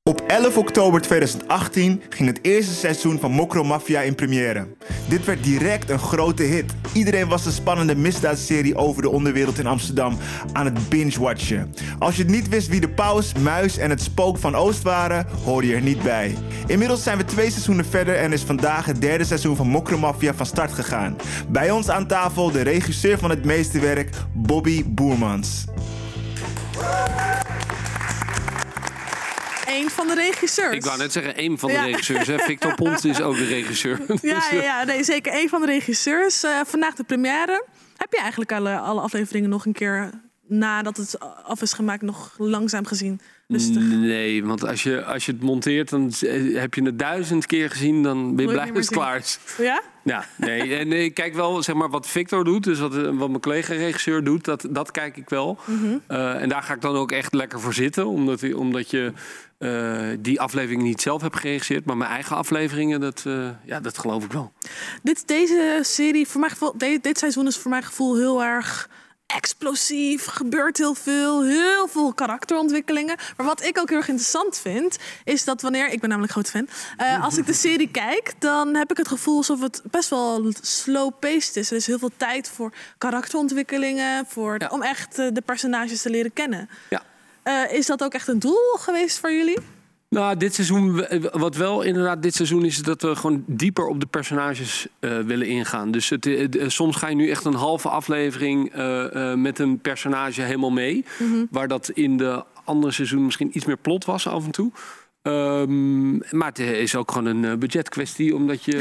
S6: Op 11 oktober 2018 ging het eerste seizoen van Mokro Mafia in première. Dit werd direct een grote hit. Iedereen was de spannende misdaadserie over de onderwereld in Amsterdam aan het binge-watchen. Als je niet wist wie de paus, muis en het spook van Oost waren, hoorde je er niet bij. Inmiddels zijn we twee seizoenen verder en is vandaag het derde seizoen van Mokro Mafia van start gegaan. Bij ons aan tafel de regisseur van het meeste werk, Bobby Boermans.
S3: Een van de regisseurs.
S7: Ik wou net zeggen, één van de
S3: Ja.
S7: regisseurs. Hè? Victor Pont is ook de regisseur.
S3: Ja,
S7: Dus,
S3: ja,
S7: eh,
S3: ja nee, zeker een van de regisseurs. Eh, vandaag de première. Heb je eigenlijk alle, alle afleveringen nog een keer nadat het af is gemaakt nog langzaam gezien? Rustig.
S7: Nee, want als je, als je het monteert, dan eh, heb je het duizend keer gezien, dan ben je blij
S3: het
S7: dat het
S3: niet
S7: klaar.
S3: Ja?
S7: Ja, nee. En ik kijk wel, zeg maar, wat Victor doet, dus wat, eh, wat mijn collega-regisseur doet, dat, dat kijk ik wel.
S3: Mhm.
S7: Eh, en daar ga ik dan ook echt lekker voor zitten, omdat, omdat je eh, die aflevering niet zelf hebt geregisseerd, maar mijn eigen afleveringen, dat, eh, ja, dat geloof ik wel.
S3: Dit, deze serie, voor mijn gevoel, dit, dit seizoen is voor mijn gevoel heel erg explosief. Gebeurt heel veel, heel veel karakterontwikkelingen. Maar wat ik ook heel erg interessant vind, is dat wanneer, ik ben namelijk groot fan, eh, als ik de serie kijk, dan heb ik het gevoel alsof het best wel slow-paced is. Er is heel veel tijd voor karakterontwikkelingen, voor, om echt de personages te leren kennen.
S7: Ja.
S3: Eh, is dat ook echt een doel geweest voor jullie?
S7: Nou, dit seizoen, wat wel inderdaad dit seizoen is, dat we gewoon dieper op de personages eh, willen ingaan. Dus het, eh, soms ga je nu echt een halve aflevering eh, eh, met een personage helemaal mee.
S3: Mhm.
S7: Waar dat in de andere seizoen misschien iets meer plot was af en toe. Ehm, maar het is ook gewoon een eh, budgetkwestie, omdat je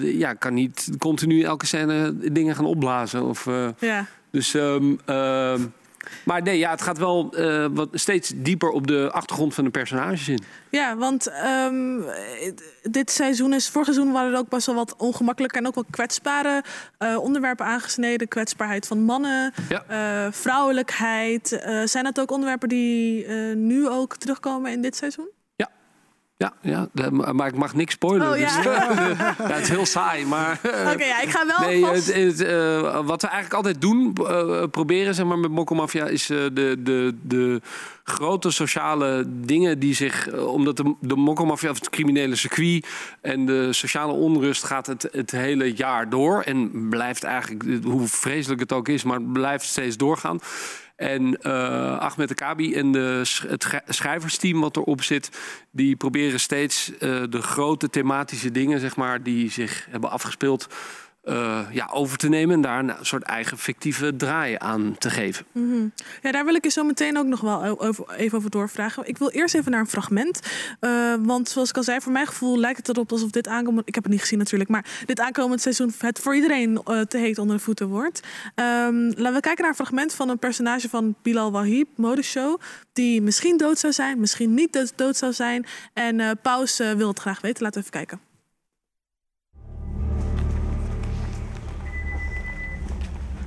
S7: eh, ja, kan niet continu elke scène dingen gaan opblazen. Of, eh,
S3: Ja.
S7: dus, ehm, ehm, maar nee, ja, het gaat wel eh, wat steeds dieper op de achtergrond van de personages in.
S3: Ja, want ehm, dit seizoen is, vorig seizoen waren er ook best wel wat ongemakkelijke en ook wel kwetsbare eh, onderwerpen aangesneden. Kwetsbaarheid van mannen, eh, vrouwelijkheid. Zijn dat ook onderwerpen die nu ook terugkomen in dit seizoen?
S7: Ja, ja, maar ik mag niks spoilen.
S3: Oh, ja.
S7: dus, ja, het is heel saai, maar...
S3: Oké, ja, ik ga wel
S7: Nee,
S3: vast...
S7: het, het, eh, wat we eigenlijk altijd doen, eh, proberen zeg maar, met Mokkelmafia, is eh, de, de, de grote sociale dingen die zich... omdat de, de Mokkelmafia, of het criminele circuit en de sociale onrust gaat het, het hele jaar door. En blijft eigenlijk, hoe vreselijk het ook is, maar blijft steeds doorgaan. En eh Ahmed Kabi en de, het sch- schrijversteam wat erop zit... die proberen steeds eh, de grote thematische dingen... Zeg maar, die zich hebben afgespeeld... eh, ja, over te nemen en daar een soort eigen fictieve draai aan te geven.
S3: Mhm. Ja, daar wil ik je zo meteen ook nog wel even over doorvragen. Ik wil eerst even naar een fragment. Eh, want zoals ik al zei, voor mijn gevoel lijkt het erop alsof dit aankomend... Ik heb het niet gezien natuurlijk, maar dit aankomend seizoen... het voor iedereen eh, te heet onder de voeten wordt. Ehm, laten we kijken naar een fragment van een personage van Bilal Wahib, modeshow... die misschien dood zou zijn, misschien niet dood, zou zijn. En Paus wil het graag weten. Laten we even kijken.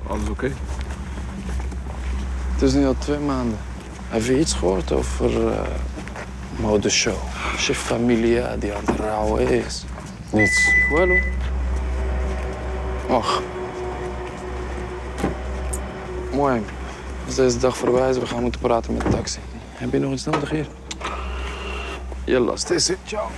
S12: Alles oké? Het is nu al twee maanden. Heb je iets gehoord over uh, modeshow? Chef Familia die aan het rouwen is. Niets. Wel hoor. Och. Mooi. Als deze dag voorbij is, we gaan moeten praten met de taxi. Heb je nog iets nodig hier? Jalla, stay safe. Ciao.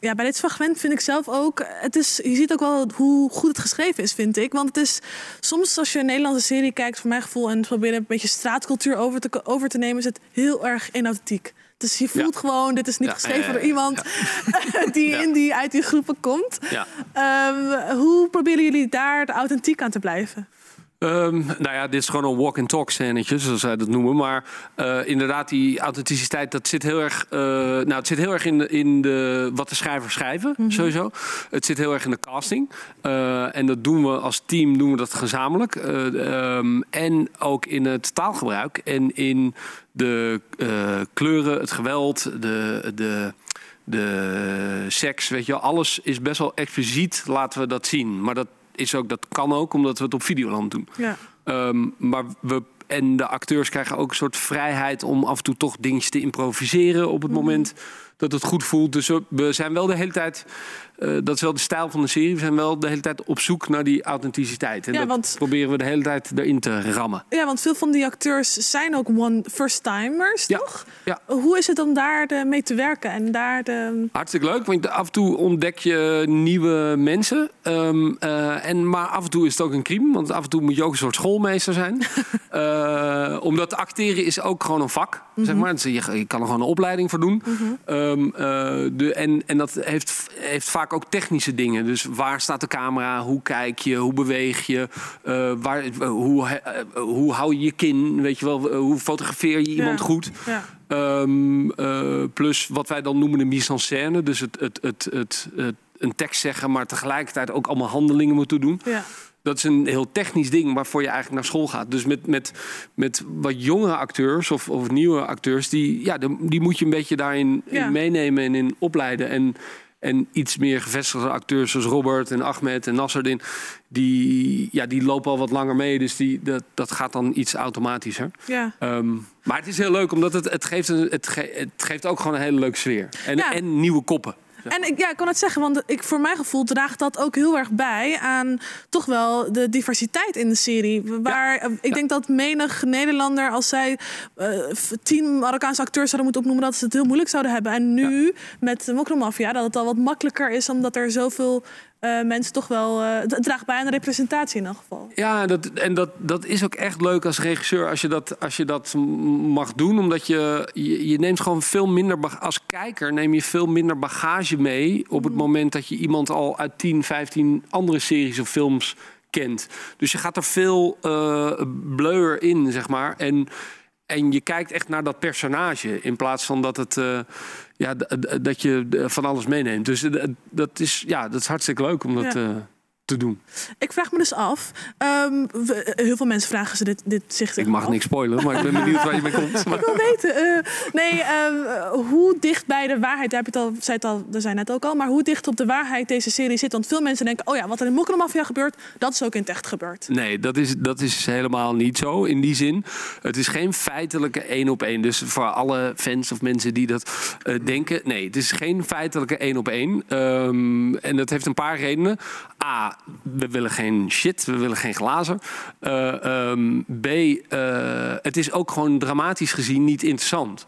S3: Ja, bij dit fragment vind ik zelf ook. Het is, je ziet ook wel hoe goed het geschreven is, vind ik. Want het is soms als je een Nederlandse serie kijkt, voor mijn gevoel, en probeert een beetje straatcultuur over te, over te nemen, is het heel erg inauthentiek. Dus je voelt gewoon, dit is niet
S7: Ja,
S3: geschreven
S7: ja,
S3: door iemand die, in die uit die groepen komt.
S7: Ja.
S3: Ehm, hoe proberen jullie daar authentiek aan te blijven?
S7: Ehm, nou ja, dit is gewoon een walk-and-talk scènetje, zoals zij dat noemen. Maar eh, inderdaad, die authenticiteit, dat zit heel erg, eh, nou, het zit heel erg in, de, in de, wat de schrijvers schrijven, sowieso. Het zit heel erg in de casting. Eh, en dat doen we als team, doen we dat gezamenlijk. Eh, ehm, en ook in het taalgebruik en in de kleuren, het geweld, de... de de seks, weet je, alles is best wel expliciet, laten we dat zien. Maar dat is ook, dat kan ook, omdat we het op Videoland doen.
S3: Ja.
S7: Ehm, maar we en de acteurs krijgen ook een soort vrijheid om af en toe toch dingetjes te improviseren op het moment dat het goed voelt. Dus we zijn wel de hele tijd, eh, dat is wel de stijl van de serie, we zijn wel de hele tijd op zoek naar die authenticiteit. En
S3: Ja,
S7: dat
S3: want-
S7: proberen we de hele tijd erin te rammen.
S3: Ja, want veel van die acteurs zijn ook one first-timers, toch?
S7: Ja.
S3: Hoe is het om daar de, mee te werken en daar de...
S7: Hartstikke leuk, want af en toe ontdek je nieuwe mensen. Ehm, eh, en, maar af en toe is het ook een crime, want af en toe moet je ook een soort schoolmeester zijn. Eh, omdat acteren is ook gewoon een vak, zeg maar. Dus je, je kan er gewoon een opleiding voor doen. Ehm, eh, de, en, en dat heeft, heeft vaak vaak ook technische dingen. Dus waar staat de camera? Hoe kijk je? Hoe beweeg je? Eh, waar, eh, hoe, eh, hoe hou je je kin? Weet je wel? Hoe fotografeer je iemand
S3: Ja.
S7: goed?
S3: Ja.
S7: Ehm, eh, plus wat wij dan noemen de mise en scène. Dus het, het, het, het, het- een tekst zeggen, maar tegelijkertijd ook allemaal handelingen moeten doen.
S3: Ja.
S7: Dat is een heel technisch ding waarvoor je eigenlijk naar school gaat. Dus met, met, met wat jongere acteurs of, of nieuwe acteurs, die, ja, die, die moet je een beetje daarin
S3: Ja.
S7: meenemen en in opleiden. En, en iets meer gevestigde acteurs zoals Robert en Ahmed en Nasserdin, die, ja, die lopen al wat langer mee. Dus die, dat, dat gaat dan iets automatischer.
S3: Ja.
S7: Ehm, maar het is heel leuk, omdat het, het, geeft een, het, ge- het geeft ook gewoon een hele leuke sfeer. En,
S3: Ja.
S7: en nieuwe koppen.
S3: En ik, ja, ik kan het zeggen, want ik, voor mijn gevoel draagt dat ook heel erg bij aan toch wel de diversiteit in de serie. Waar eh, ik denk dat menig Nederlander, als zij eh, tien Marokkaanse acteurs zouden moeten opnoemen, dat ze het heel moeilijk zouden hebben. En nu met de Mokromafia, dat het al wat makkelijker is, omdat er zoveel eh, mensen toch wel. eh, het draagt bij aan de representatie in elk geval.
S7: Ja, dat, en dat, dat is ook echt leuk als regisseur als je dat, als je dat mag doen. Omdat je, je, je neemt gewoon veel minder... Als kijker neem je veel minder bagage mee... op het moment dat je iemand al uit 10, 15 andere series of films kent. Dus je gaat er veel bleuer in, zeg maar. En, en je kijkt echt naar dat personage... in plaats van dat, het, ja, dat je eh, van alles meeneemt. Dus eh, dat is, ja, dat is hartstikke leuk om dat
S3: Ja.
S7: Eh, te doen.
S3: Ik vraag me dus af. ehm, we- heel veel mensen vragen ze dit, dit zich
S7: Ik mag
S3: af.
S7: niks spoilen, maar ik ben benieuwd waar je mee komt.
S3: Ik wil weten, eh, nee, ehm, hoe dicht bij de waarheid, daar heb je het al, zei het al, er zijn net ook al, maar hoe dicht op de waarheid deze serie zit. Want veel mensen denken, oh ja, wat er in Mokromafia gebeurt, dat is ook in het echt gebeurd.
S7: Nee, dat is, dat is helemaal niet zo in die zin. Het is geen feitelijke één op één. Dus voor alle fans of mensen die dat eh, denken. Nee, het is geen feitelijke één op één. Ehm, en dat heeft een paar redenen. A, we willen geen shit. We willen geen glazen. Eh, ehm, B, eh, het is ook gewoon dramatisch gezien niet interessant.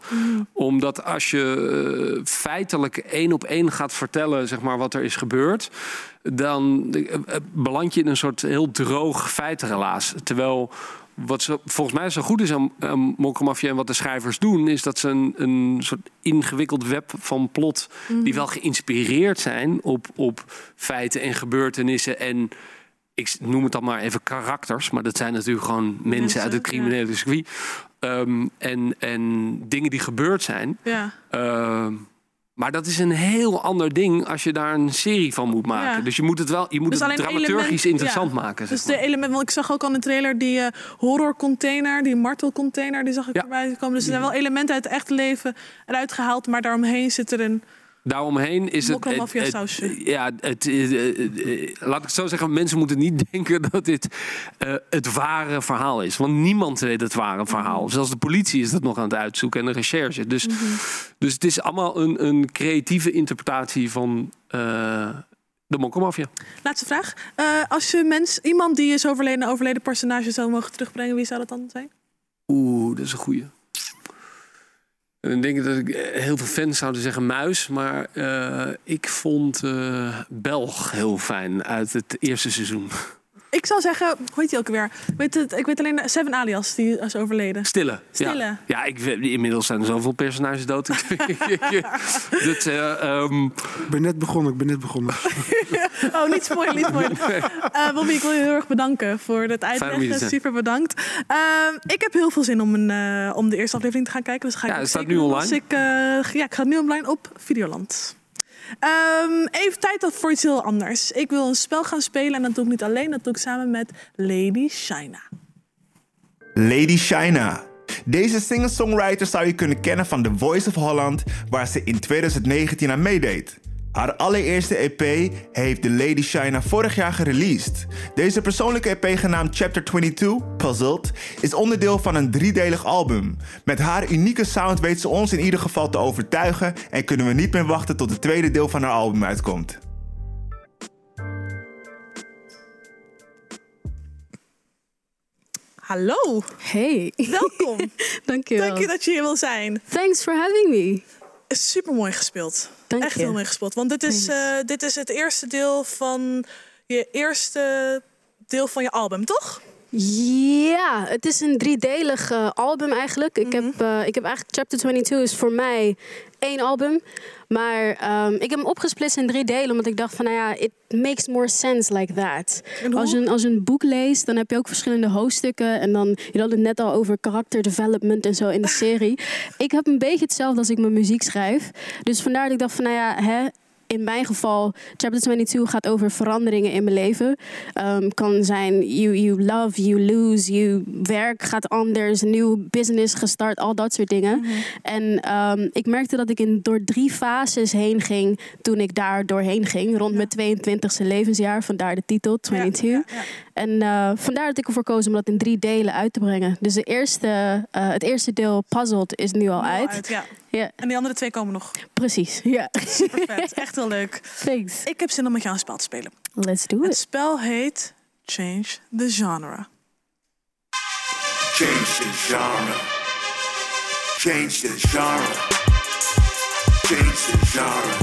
S7: Omdat als je eh, feitelijk één op één gaat vertellen zeg maar, wat er is gebeurd... dan beland je in een soort heel droog feitenrelaas. Terwijl wat zo, volgens mij zo goed is aan, aan Mokromafia en wat de schrijvers doen... is dat ze een, een soort ingewikkeld web van plot... die wel geïnspireerd zijn op, op feiten en gebeurtenissen... en ik noem het dan maar even karakters... maar dat zijn natuurlijk gewoon mensen, uit het criminele circuit... Ehm, en, en dingen die gebeurd zijn...
S3: Ja.
S7: Ehm, maar dat is een heel ander ding als je daar een serie van moet maken.
S3: Ja.
S7: Dus je moet het wel, je moet
S3: Dus
S7: het dramaturgisch
S3: element-
S7: interessant
S3: ja.
S7: maken. zeg
S3: Dus de element, want ik zag ook al de trailer die eh horrorcontainer, die martelcontainer, die zag ik erbij komen. Dus er zijn wel elementen uit het echte leven eruit gehaald, maar daaromheen zit er een.
S7: Daaromheen is het. Ja, het, eh, eh, eh, laat ik het zo zeggen. Mensen moeten niet denken dat dit het ware verhaal is. Want niemand weet het ware verhaal. Zelfs de politie is dat nog aan het uitzoeken en de recherche. Dus, dus het is allemaal een, een creatieve interpretatie van eh, de Mokkelmafia.
S3: Laatste vraag. Als je mens, iemand die is overleden, een overleden personage zou mogen terugbrengen, wie zou dat dan zijn?
S7: Oeh, dat is een goeie. En dan denk ik dat ik eh, heel veel fans zouden zeggen muis. Maar eh, ik vond eh, Belg heel fijn uit het eerste seizoen.
S3: Ik zou zeggen, hoe heet die ook weer? Ik weet, het, ik weet alleen de Seven Alias, die is overleden.
S7: Stille.
S3: Stille.
S7: Ja, ja ik, inmiddels zijn er zoveel personages dood. dat, eh, ehm,
S5: Ik ben net begonnen, ik ben net begonnen.
S3: Oh, niet spoilen, niet spoilen. Eh Bobby, ik wil je heel erg bedanken voor het uitleggen. Super bedankt. Ehm, ik heb heel veel zin om, een, eh, om de eerste aflevering te gaan kijken. Dus ga ik
S7: Ja, het staat nu online.
S3: als Ik, eh, ja, ik ga het nu online op Videoland. Ehm, even tijd voor iets heel anders. Ik wil een spel gaan spelen en dat doe ik niet alleen. Dat doe ik samen met Lady Shina.
S6: Lady Shina. Deze singer-songwriter zou je kunnen kennen van The Voice of Holland, waar ze in 2019 aan meedeed. Haar allereerste EP heeft de Lady Shina vorig jaar gereleased. Deze persoonlijke EP genaamd Chapter 22, Puzzled, is onderdeel van een driedelig album. Met haar unieke sound weet ze ons in ieder geval te overtuigen en kunnen we niet meer wachten tot het tweede deel van haar album uitkomt.
S3: Hallo.
S13: Hey.
S3: Welkom.
S13: Dankjewel.
S3: Dank je dat je hier wil zijn.
S13: Thanks for having me.
S3: Super mooi gespeeld.
S13: Dank
S3: Echt
S13: je.
S3: heel gespeeld. Want dit is, eh, dit is het eerste deel van je eerste deel van je album, toch?
S1: Ja, het is een driedelig eh, album eigenlijk. Ik, heb, eh, ik heb eigenlijk Chapter 22 is voor mij één album. Maar ehm, ik heb hem opgesplitst in drie delen, omdat ik dacht van, nou ja, it makes more sense like that. Als je, een- als je een boek leest, dan heb je ook verschillende hoofdstukken. En dan, je had het net al over character development en zo in de serie. ik heb een beetje hetzelfde als ik mijn muziek schrijf. Dus vandaar dat ik dacht van, nou ja, hè, in mijn geval, Chapter 22 gaat over veranderingen in mijn leven. Ehm, kan zijn, you, you love, you lose, je werk gaat anders, nieuw business gestart, al dat soort dingen. En ehm, ik merkte dat ik in, door drie fases heen ging toen ik daar doorheen ging. Rond mijn 22e levensjaar, vandaar de titel, 22. En eh, vandaar dat ik ervoor koos om dat in drie delen uit te brengen. Dus de eerste, eh, het eerste deel, Puzzled, is nu al uit.
S3: uit, ja. En die andere twee komen nog.
S1: precies. Ja.
S3: Super vet. Echt heel leuk.
S1: Thanks.
S3: Ik heb zin om met jou een spel te spelen.
S1: Let's do
S3: Het
S1: it.
S3: spel heet Change the Genre.
S14: Change the genre. Change the genre. Change the genre.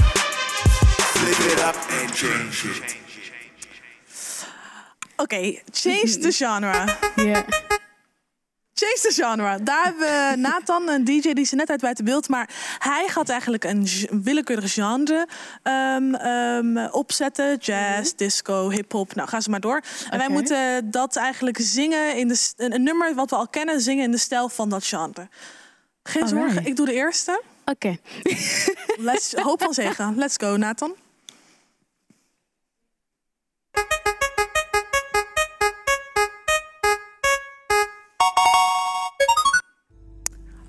S14: Flip it up and change it.
S3: Oké, change the genre.
S1: Ja.
S3: Change the genre. Daar hebben we Nathan, een DJ die er net uit buiten beeld. Maar hij gaat eigenlijk een willekeurig genre ehm, ehm, opzetten. Jazz, disco, hip-hop. Nou, ga ze maar door. En wij moeten dat eigenlijk zingen in de, een, een nummer wat we al kennen, zingen in de stijl van dat genre. Geen zorgen, ik doe de eerste.
S1: Oké.
S3: Let's, hoop van zegen. Let's go, Nathan.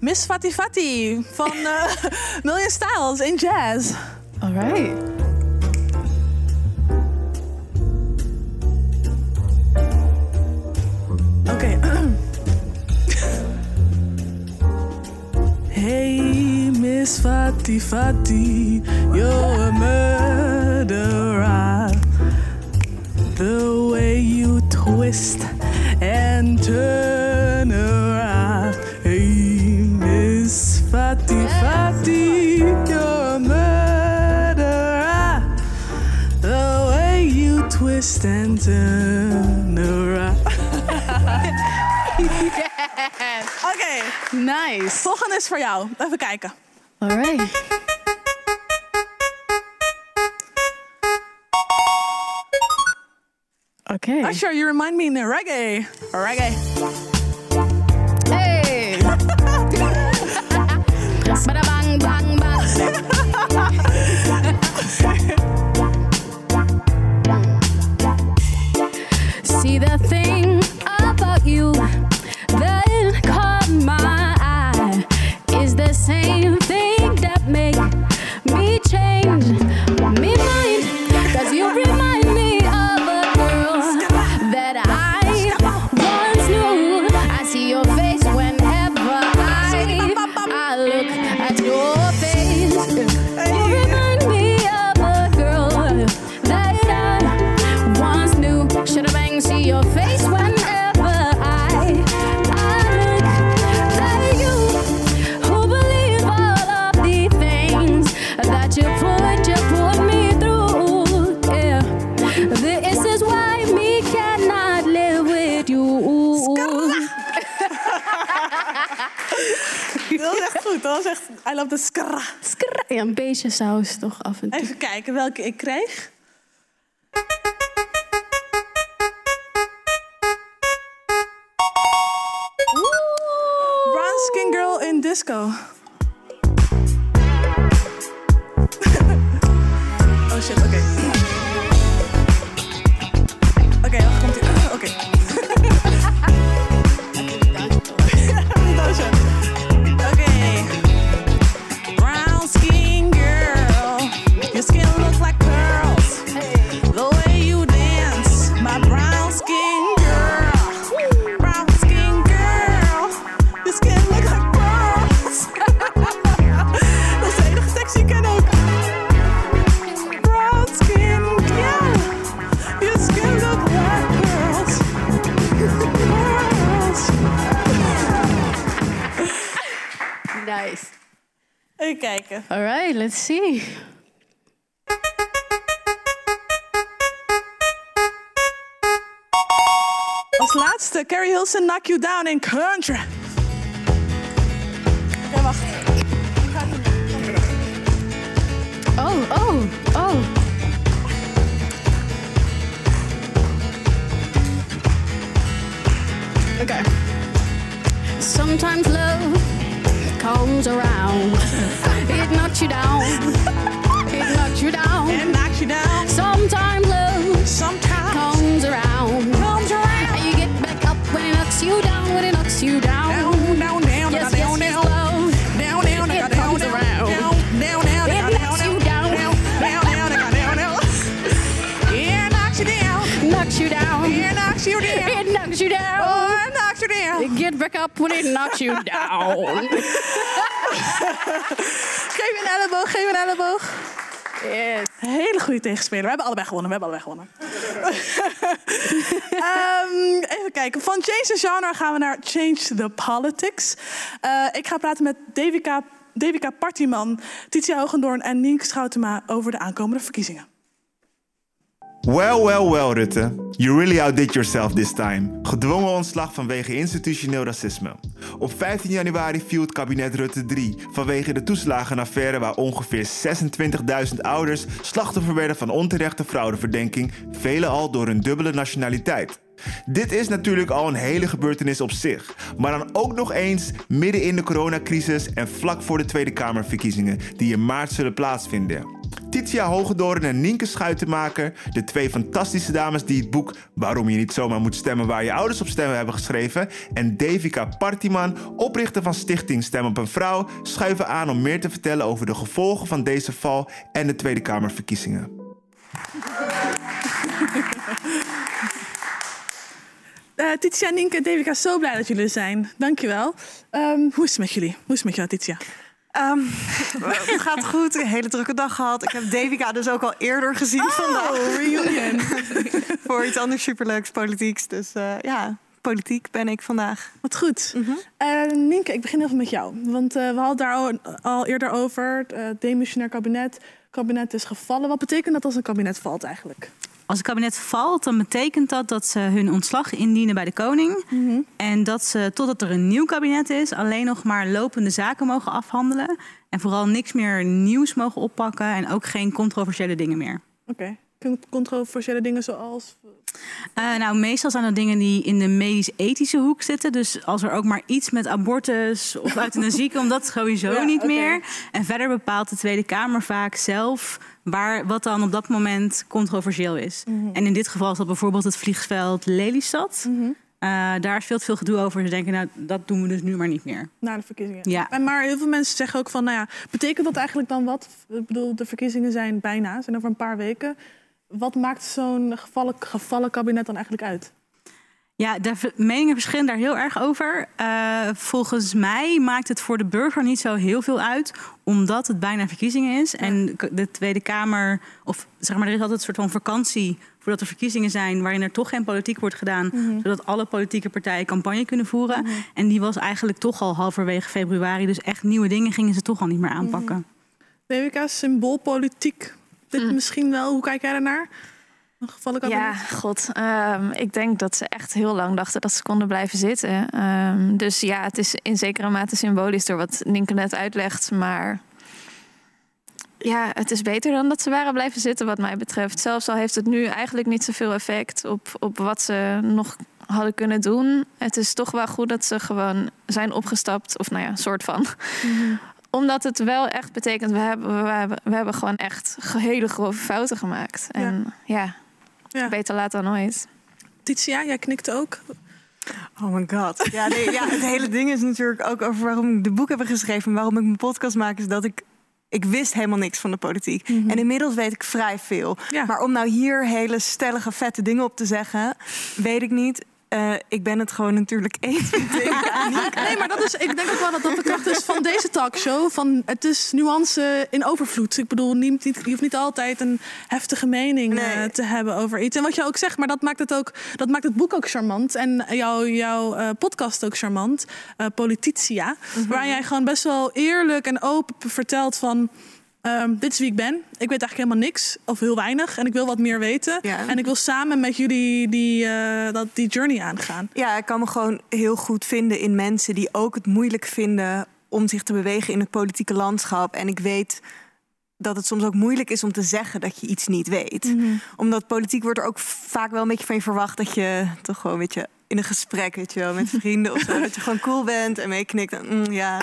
S3: Miss Fati Fati van eh, Million Styles in jazz.
S1: All right.
S3: Oké. hey, Miss Fati Fati, you're a murderer. The way you twist and turn around. Fati Fati, you're a murderer. The way you twist and turn around. Oké.
S1: Nice.
S3: Volgende is voor jou. Even kijken.
S1: All right. Okay.
S3: Usher, you remind me in the reggae. Reggae.
S1: Bada bang bang bang. See the thing
S3: love the skra.
S1: Skra- Ja, een beetje saus toch af en toe.
S3: Even kijken welke ik kreeg. Brown Skin Girl in Disco. Kijken.
S1: All right, let's see.
S3: Als laatste, Carrie Hilson, Knock You Down in Country. Wacht.
S1: Oh, oh, oh. Okay. Sometimes love comes around. It knocks you down. It knocks you down.
S3: It knocks you down.
S1: Sometimes love
S3: Sometimes
S1: comes around.
S3: comes around.
S1: And you get back up when it knocks you down. When it knocks you down.
S3: Down, down, down,
S1: Yes,
S3: down,
S1: yes,
S3: down,
S1: yes,
S3: down.
S1: love.
S3: Down, down,
S1: It
S3: down, down,
S1: comes
S3: down,
S1: around.
S3: down, down, down,
S1: It
S3: down,
S1: knocks
S3: down,
S1: you down.
S3: down, down, down, down, down, down. Yeah, knocks you down.
S1: Knocks you down.
S3: Yeah, knocks you down.
S1: It knocks you down. Back up when it knocks you down.
S3: Geef een elleboog, geef een elleboog.
S1: yes.
S3: Hele goede tegenspeler. We hebben allebei gewonnen. We hebben allebei gewonnen. Ehm, even kijken. Van Change the Genre gaan we naar Change the Politics. Eh, ik ga praten met Devika, Devika Partiman, Titia Hogendoorn en Nienke Schoutema over de aankomende verkiezingen.
S6: Well, well, well, Rutte. You really outdid yourself this time. Gedwongen ontslag vanwege institutioneel racisme. Op 15 januari viel het kabinet Rutte 3 vanwege de toeslagenaffaire waar ongeveer 26.000 ouders slachtoffer werden van onterechte fraudeverdenking, veelal door hun dubbele nationaliteit. Dit is natuurlijk al een hele gebeurtenis op zich, maar dan ook nog eens midden in de coronacrisis en vlak voor de Tweede Kamerverkiezingen die in maart zullen plaatsvinden. Titia Hogedoorn en Nienke Schuitenmaker, de twee fantastische dames die het boek Waarom je niet zomaar moet stemmen waar je ouders op stemmen hebben geschreven, en Devika Partiman, oprichter van Stichting Stem op een Vrouw, schuiven aan om meer te vertellen over de gevolgen van deze val en de Tweede Kamerverkiezingen.
S3: Eh Titia, Nienke en Devika, zo blij dat jullie er zijn. Dankjewel. Ehm hoe is het met jullie? Hoe is het met jou, Titia?
S15: Ehm, het gaat goed, een hele drukke dag gehad. Ik heb Devika dus ook al eerder gezien vandaag.
S3: Oh, reunion.
S15: Voor iets anders superleuks, politieks. Dus eh, ja, politiek ben ik vandaag.
S3: Wat goed. Eh, Nienke, ik begin even met jou. Want eh, we hadden daar al, al eerder over. Het demissionair kabinet. Het kabinet is gevallen. Wat betekent dat als een kabinet valt eigenlijk?
S16: Als het kabinet valt, dan betekent dat dat ze hun ontslag indienen bij de koning. En dat ze, totdat er een nieuw kabinet is, alleen nog maar lopende zaken mogen afhandelen. En vooral niks meer nieuws mogen oppakken en ook geen controversiële dingen meer.
S3: Oké. Con- Controversiële dingen zoals...
S16: Eh, nou, meestal zijn dat dingen die in de medisch-ethische hoek zitten. Dus als er ook maar iets met abortus of euthanasie komt, dat sowieso
S3: Ja,
S16: niet meer. En verder bepaalt de Tweede Kamer vaak zelf waar, wat dan op dat moment controversieel is.
S3: Mhm.
S16: En in dit geval is dat bijvoorbeeld het vliegveld Lelystad.
S3: Mhm.
S16: Eh, daar is veel veel gedoe over. Ze denken, nou, dat doen we dus nu maar niet meer.
S3: Na de verkiezingen.
S16: Ja.
S3: En maar heel veel mensen zeggen ook van, nou ja, betekent dat eigenlijk dan wat? Ik bedoel, de verkiezingen zijn bijna, zijn over een paar weken. Wat maakt zo'n gevallen, gevallen kabinet dan eigenlijk uit?
S16: Ja, de meningen verschillen daar heel erg over. Eh, volgens mij maakt het voor de burger niet zo heel veel uit, omdat het bijna verkiezingen is. En de Tweede Kamer, of zeg maar, er is altijd een soort van vakantie voordat er verkiezingen zijn, waarin er toch geen politiek wordt gedaan,
S3: Mhm.
S16: zodat alle politieke partijen campagne kunnen voeren. En die was eigenlijk toch al halverwege februari, dus echt nieuwe dingen gingen ze toch al niet meer aanpakken.
S3: DWK, symboolpolitiek. Dit misschien wel, hoe kijk jij daarnaar? Gevallen?
S17: Ja, god. ehm, ik denk dat ze echt heel lang dachten dat ze konden blijven zitten. Ehm, dus ja, het is in zekere mate symbolisch door wat Nienke net uitlegt. Maar ja, het is beter dan dat ze waren blijven zitten wat mij betreft. Zelfs al heeft het nu eigenlijk niet zoveel effect op, op wat ze nog hadden kunnen doen. Het is toch wel goed dat ze gewoon zijn opgestapt. Of nou ja, soort van. Omdat het wel echt betekent, we hebben, we hebben, we hebben gewoon echt hele grove fouten gemaakt. En ja, beter laat dan nooit.
S3: Titia, jij knikt ook.
S15: Oh my god. Ja, nee, ja, het hele ding is natuurlijk ook over waarom ik de boek heb geschreven en waarom ik mijn podcast maak, is dat ik. Ik wist helemaal niks van de politiek. En inmiddels weet ik vrij veel. Maar om nou hier hele stellige, vette dingen op te zeggen, weet ik niet. Eh, ik ben het gewoon natuurlijk eens.
S3: Nee, maar dat is, ik denk ook wel dat dat de kracht is van deze talkshow. Van, het is nuance in overvloed. Ik bedoel, niet, niet, je hoeft niet altijd een heftige mening eh, te hebben over iets. En wat je ook zegt, maar dat maakt het, ook, dat maakt het boek ook charmant. En jouw jouw eh, podcast ook charmant. Polititia. Waar jij gewoon best wel eerlijk en open vertelt van... ehm, dit is wie ik ben. Ik weet eigenlijk helemaal niks of heel weinig. En ik wil wat meer weten. En ik wil samen met jullie die, eh, dat, die journey aangaan.
S15: Ja, ik kan me gewoon heel goed vinden in mensen die ook het moeilijk vinden om zich te bewegen in het politieke landschap. En ik weet dat het soms ook moeilijk is om te zeggen dat je iets niet weet. Omdat politiek wordt er ook vaak wel een beetje van je verwacht dat je toch gewoon een beetje in een gesprek, weet je wel, met vrienden of zo, dat je gewoon cool bent en meeknikt. Mm, ja,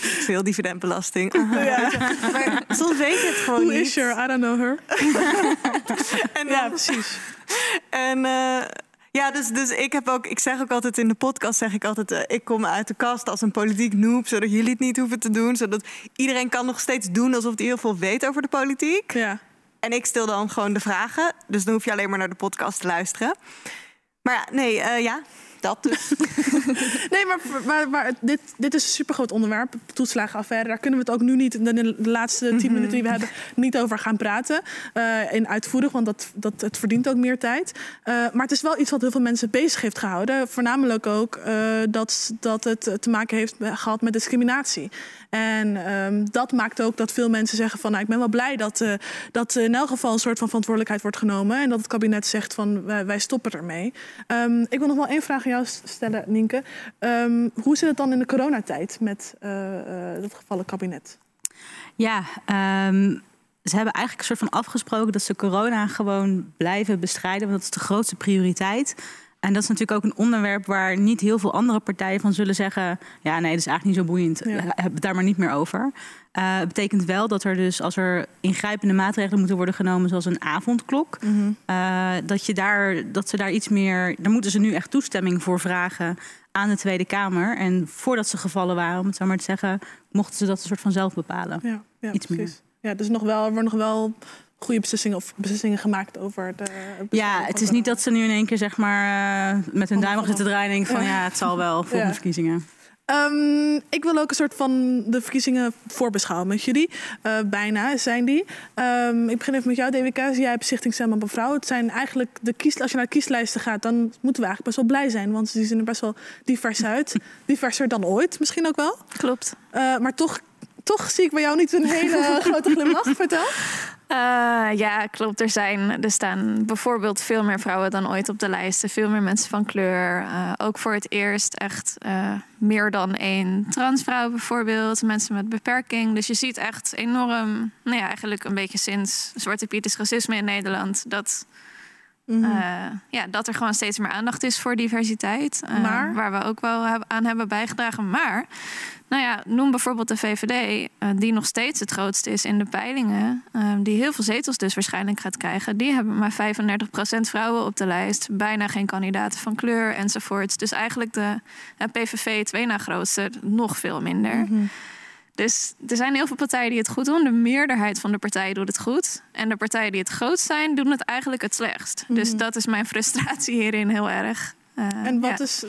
S15: veel dividendbelasting. Aha,
S3: Ja.
S15: Maar soms weet je het gewoon
S3: Who
S15: niet.
S3: is her? I don't know her.
S15: En
S3: ja, precies.
S15: En eh, ja, dus, dus ik heb ook, ik zeg ook altijd in de podcast, zeg ik altijd, eh, ik kom uit de kast als een politiek noob, zodat jullie het niet hoeven te doen, zodat iedereen kan nog steeds doen alsof hij heel veel weet over de politiek.
S3: Ja.
S15: En ik stel dan gewoon de vragen, dus dan hoef je alleen maar naar de podcast te luisteren. Maar ja, nee, eh, ja, dat dus.
S3: Nee, maar, maar, maar dit, dit is een supergroot onderwerp, toeslagenaffaire. Daar kunnen we het ook nu niet, in de, de laatste tien minuten die we hebben, niet over gaan praten. eh, in uitvoerig, want dat, dat, het verdient ook meer tijd. Eh, maar het is wel iets wat heel veel mensen bezig heeft gehouden. Voornamelijk ook dat, dat het te maken heeft gehad met discriminatie. En ehm, dat maakt ook dat veel mensen zeggen van... Nou, ik ben wel blij dat, eh, dat in elk geval een soort van verantwoordelijkheid wordt genomen... en dat het kabinet zegt van wij, stoppen ermee. Ehm, ik wil nog wel één vraag aan jou stellen, Nienke. Ehm, hoe zit het dan in de coronatijd met eh, eh, dat gevallen kabinet?
S16: Ja, ze hebben eigenlijk een soort van afgesproken dat ze corona gewoon blijven bestrijden. Want dat is de grootste prioriteit. En dat is natuurlijk ook een onderwerp waar niet heel veel andere partijen van zullen zeggen: ja, nee, dat is eigenlijk niet zo boeiend.
S3: Ja.
S16: Heb het daar maar niet meer over. Het betekent wel dat er dus als er ingrijpende maatregelen moeten worden genomen, zoals een avondklok, eh, dat, je daar, dat ze daar iets meer. Daar moeten ze nu echt toestemming voor vragen aan de Tweede Kamer. En voordat ze gevallen waren, om het zo maar te zeggen, mochten ze dat een soort van zelf bepalen.
S3: Ja, ja
S16: iets meer.
S3: precies. Ja, dus nog wel, er worden nog wel goede beslissingen of beslissingen gemaakt over de.
S16: Ja, het is niet dat ze nu in één keer zeg maar eh, met hun duim zitten draaien en denken van
S3: Ja.
S16: ja, het zal wel volgende
S3: Ja.
S16: verkiezingen.
S3: Ehm, ik wil ook een soort van de verkiezingen voorbeschouwen met jullie. Eh, bijna zijn die. Ehm, ik begin even met jou, DWK. Jij hebt Stichting Stem op Mevrouw. Het zijn eigenlijk de kies, als je naar de kieslijsten gaat, dan moeten we eigenlijk best wel blij zijn. Want die zien er best wel divers uit. Diverser dan ooit, misschien ook wel.
S17: Klopt.
S3: Eh, maar toch, toch zie ik bij jou niet een hele grote glimlach. Vertel.
S17: Eh, ja, klopt. Er, zijn, er staan bijvoorbeeld veel meer vrouwen dan ooit op de lijsten. Veel meer mensen van kleur. Eh, ook voor het eerst echt eh, meer dan één transvrouw bijvoorbeeld. Mensen met beperking. Dus je ziet echt enorm, nou ja, eigenlijk een beetje sinds Zwarte Piet is racisme in Nederland... dat,
S3: Mhm.
S17: ja, dat er gewoon steeds meer aandacht is voor diversiteit.
S3: Maar?
S17: Waar we ook wel aan hebben bijgedragen. Maar, nou ja, noem bijvoorbeeld de VVD, eh, die nog steeds het grootste is in de peilingen. eh, die heel veel zetels dus waarschijnlijk gaat krijgen. Die hebben maar 35% vrouwen op de lijst. Bijna geen kandidaten van kleur enzovoorts. Dus eigenlijk de PVV, twee na grootste, nog veel minder. Dus er zijn heel veel partijen die het goed doen. De meerderheid van de partijen doet het goed. En de partijen die het grootst zijn, doen het eigenlijk het slechtst. Dus
S3: Mhm.
S17: dat is mijn frustratie hierin heel erg. Eh,
S3: En wat
S17: ja.
S3: is.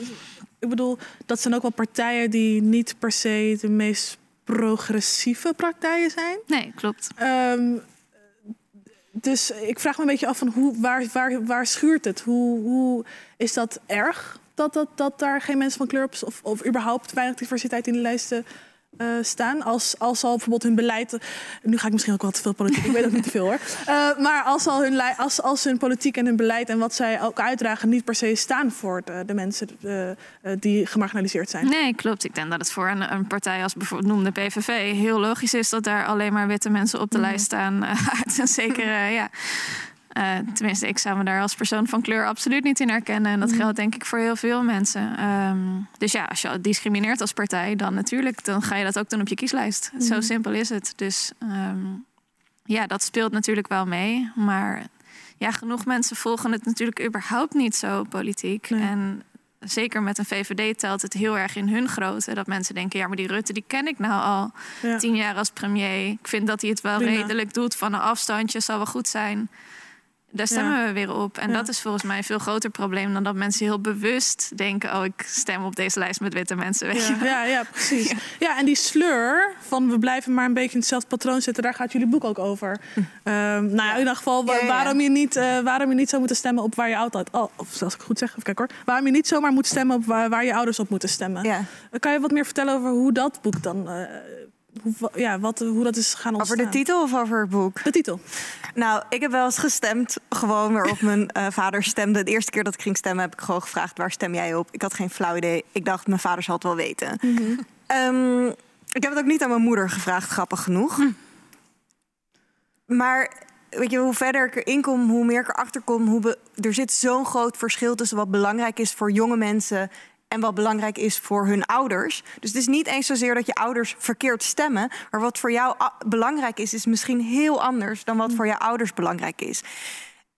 S3: Ik bedoel, dat zijn ook wel partijen die niet per se de meest progressieve partijen zijn.
S17: Nee, klopt.
S3: Ehm, dus ik vraag me een beetje af van hoe, waar, waar, waar schuurt het? Hoe, hoe is dat erg dat, dat, dat daar geen mensen van kleur op of, of überhaupt weinig diversiteit in de lijsten eh, staan? Als, als al bijvoorbeeld hun beleid. Nu ga ik misschien ook wel te veel politiek, ik weet ook niet te veel hoor. Eh, maar als, al hun, als, als hun politiek en hun beleid en wat zij ook uitdragen niet per se staan voor de, de mensen eh, die gemarginaliseerd zijn.
S17: Nee, klopt. Ik denk dat het voor een, een partij als bijvoorbeeld noemde PVV heel logisch is dat daar alleen maar witte mensen op de
S3: Mhm.
S17: lijst staan. eh, uit een zekere, ja. Eh, tenminste, ik zou me daar als persoon van kleur absoluut niet in herkennen. En dat
S3: Mhm.
S17: geldt denk ik voor heel veel mensen. Ehm, dus ja, als je discrimineert als partij, dan natuurlijk, dan ga je dat ook doen op je kieslijst. Zo
S3: Mhm.
S17: simpel is het. Dus ehm, ja, dat speelt natuurlijk wel mee. Maar ja, genoeg mensen volgen het natuurlijk überhaupt niet zo politiek. En zeker met een VVD telt het heel erg in hun grootte. Dat mensen denken, ja, maar die Rutte, die ken ik nou al
S3: Ja.
S17: tien jaar als premier. Ik vind dat hij het wel
S3: Prima.
S17: redelijk doet van een afstandje, zal wel goed zijn. Daar stemmen
S3: Ja.
S17: we weer op. En
S3: Ja.
S17: dat is volgens mij een veel groter probleem dan dat mensen heel bewust denken: oh, ik stem op deze lijst met witte mensen. Weet
S3: Ja, ja, ja, precies. Ja. en die sleur van we blijven maar een beetje in hetzelfde patroon zitten, daar gaat jullie boek ook over. Ehm, nou ja, in ieder geval waarom je niet, eh, waarom je niet zou moeten stemmen op waar je altijd, oh, of als ik goed zeg, even kijken hoor, waarom je niet zomaar moet stemmen op waar, waar je ouders op moeten stemmen. Kan je wat meer vertellen over hoe dat boek dan, eh, hoe, ja, wat, hoe dat is gaan ontstaan.
S15: Over de titel of over het boek?
S3: De titel.
S15: Nou, ik heb wel eens gestemd, gewoon waarop mijn eh, vader stemde. De eerste keer dat ik ging stemmen heb ik gewoon gevraagd... waar stem jij op? Ik had geen flauw idee. Ik dacht, mijn vader zal het wel weten. Ehm, ik heb het ook niet aan mijn moeder gevraagd, grappig genoeg. Maar weet je, hoe verder ik erin kom, hoe meer ik erachter kom... Hoe be- er zit zo'n groot verschil tussen wat belangrijk is voor jonge mensen... en wat belangrijk is voor hun ouders. Dus het is niet eens zozeer dat je ouders verkeerd stemmen... maar wat voor jou belangrijk is, is misschien heel anders... dan wat voor jouw ouders belangrijk is.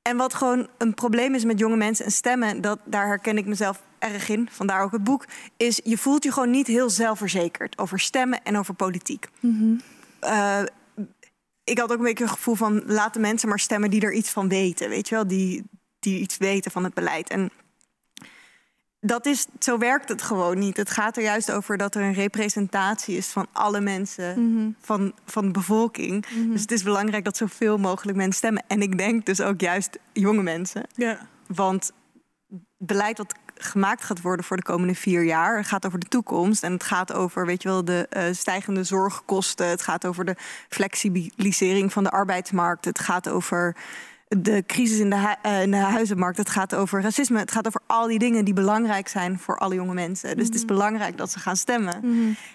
S15: En wat gewoon een probleem is met jonge mensen en stemmen... Dat, daar herken ik mezelf erg in, vandaar ook het boek... is je voelt je gewoon niet heel zelfverzekerd over stemmen en over politiek. Eh, ik had ook een beetje het gevoel van laat de mensen maar stemmen die er iets van weten, weet je wel, die, die iets weten van het beleid. En dat is, zo werkt het gewoon niet. Het gaat er juist over dat er een representatie is van alle mensen, van, van de bevolking. Dus het is belangrijk dat zoveel mogelijk mensen stemmen. En ik denk dus ook juist jonge mensen.
S3: Ja.
S15: Want beleid wat gemaakt gaat worden voor de komende vier jaar. Het gaat over de toekomst en het gaat over, weet je wel, de eh, stijgende zorgkosten. Het gaat over de flexibilisering van de arbeidsmarkt. Het gaat over de crisis in de, hu- eh, in de huizenmarkt. Het gaat over racisme. Het gaat over al die dingen die belangrijk zijn voor alle jonge mensen. Dus het is belangrijk dat ze gaan stemmen.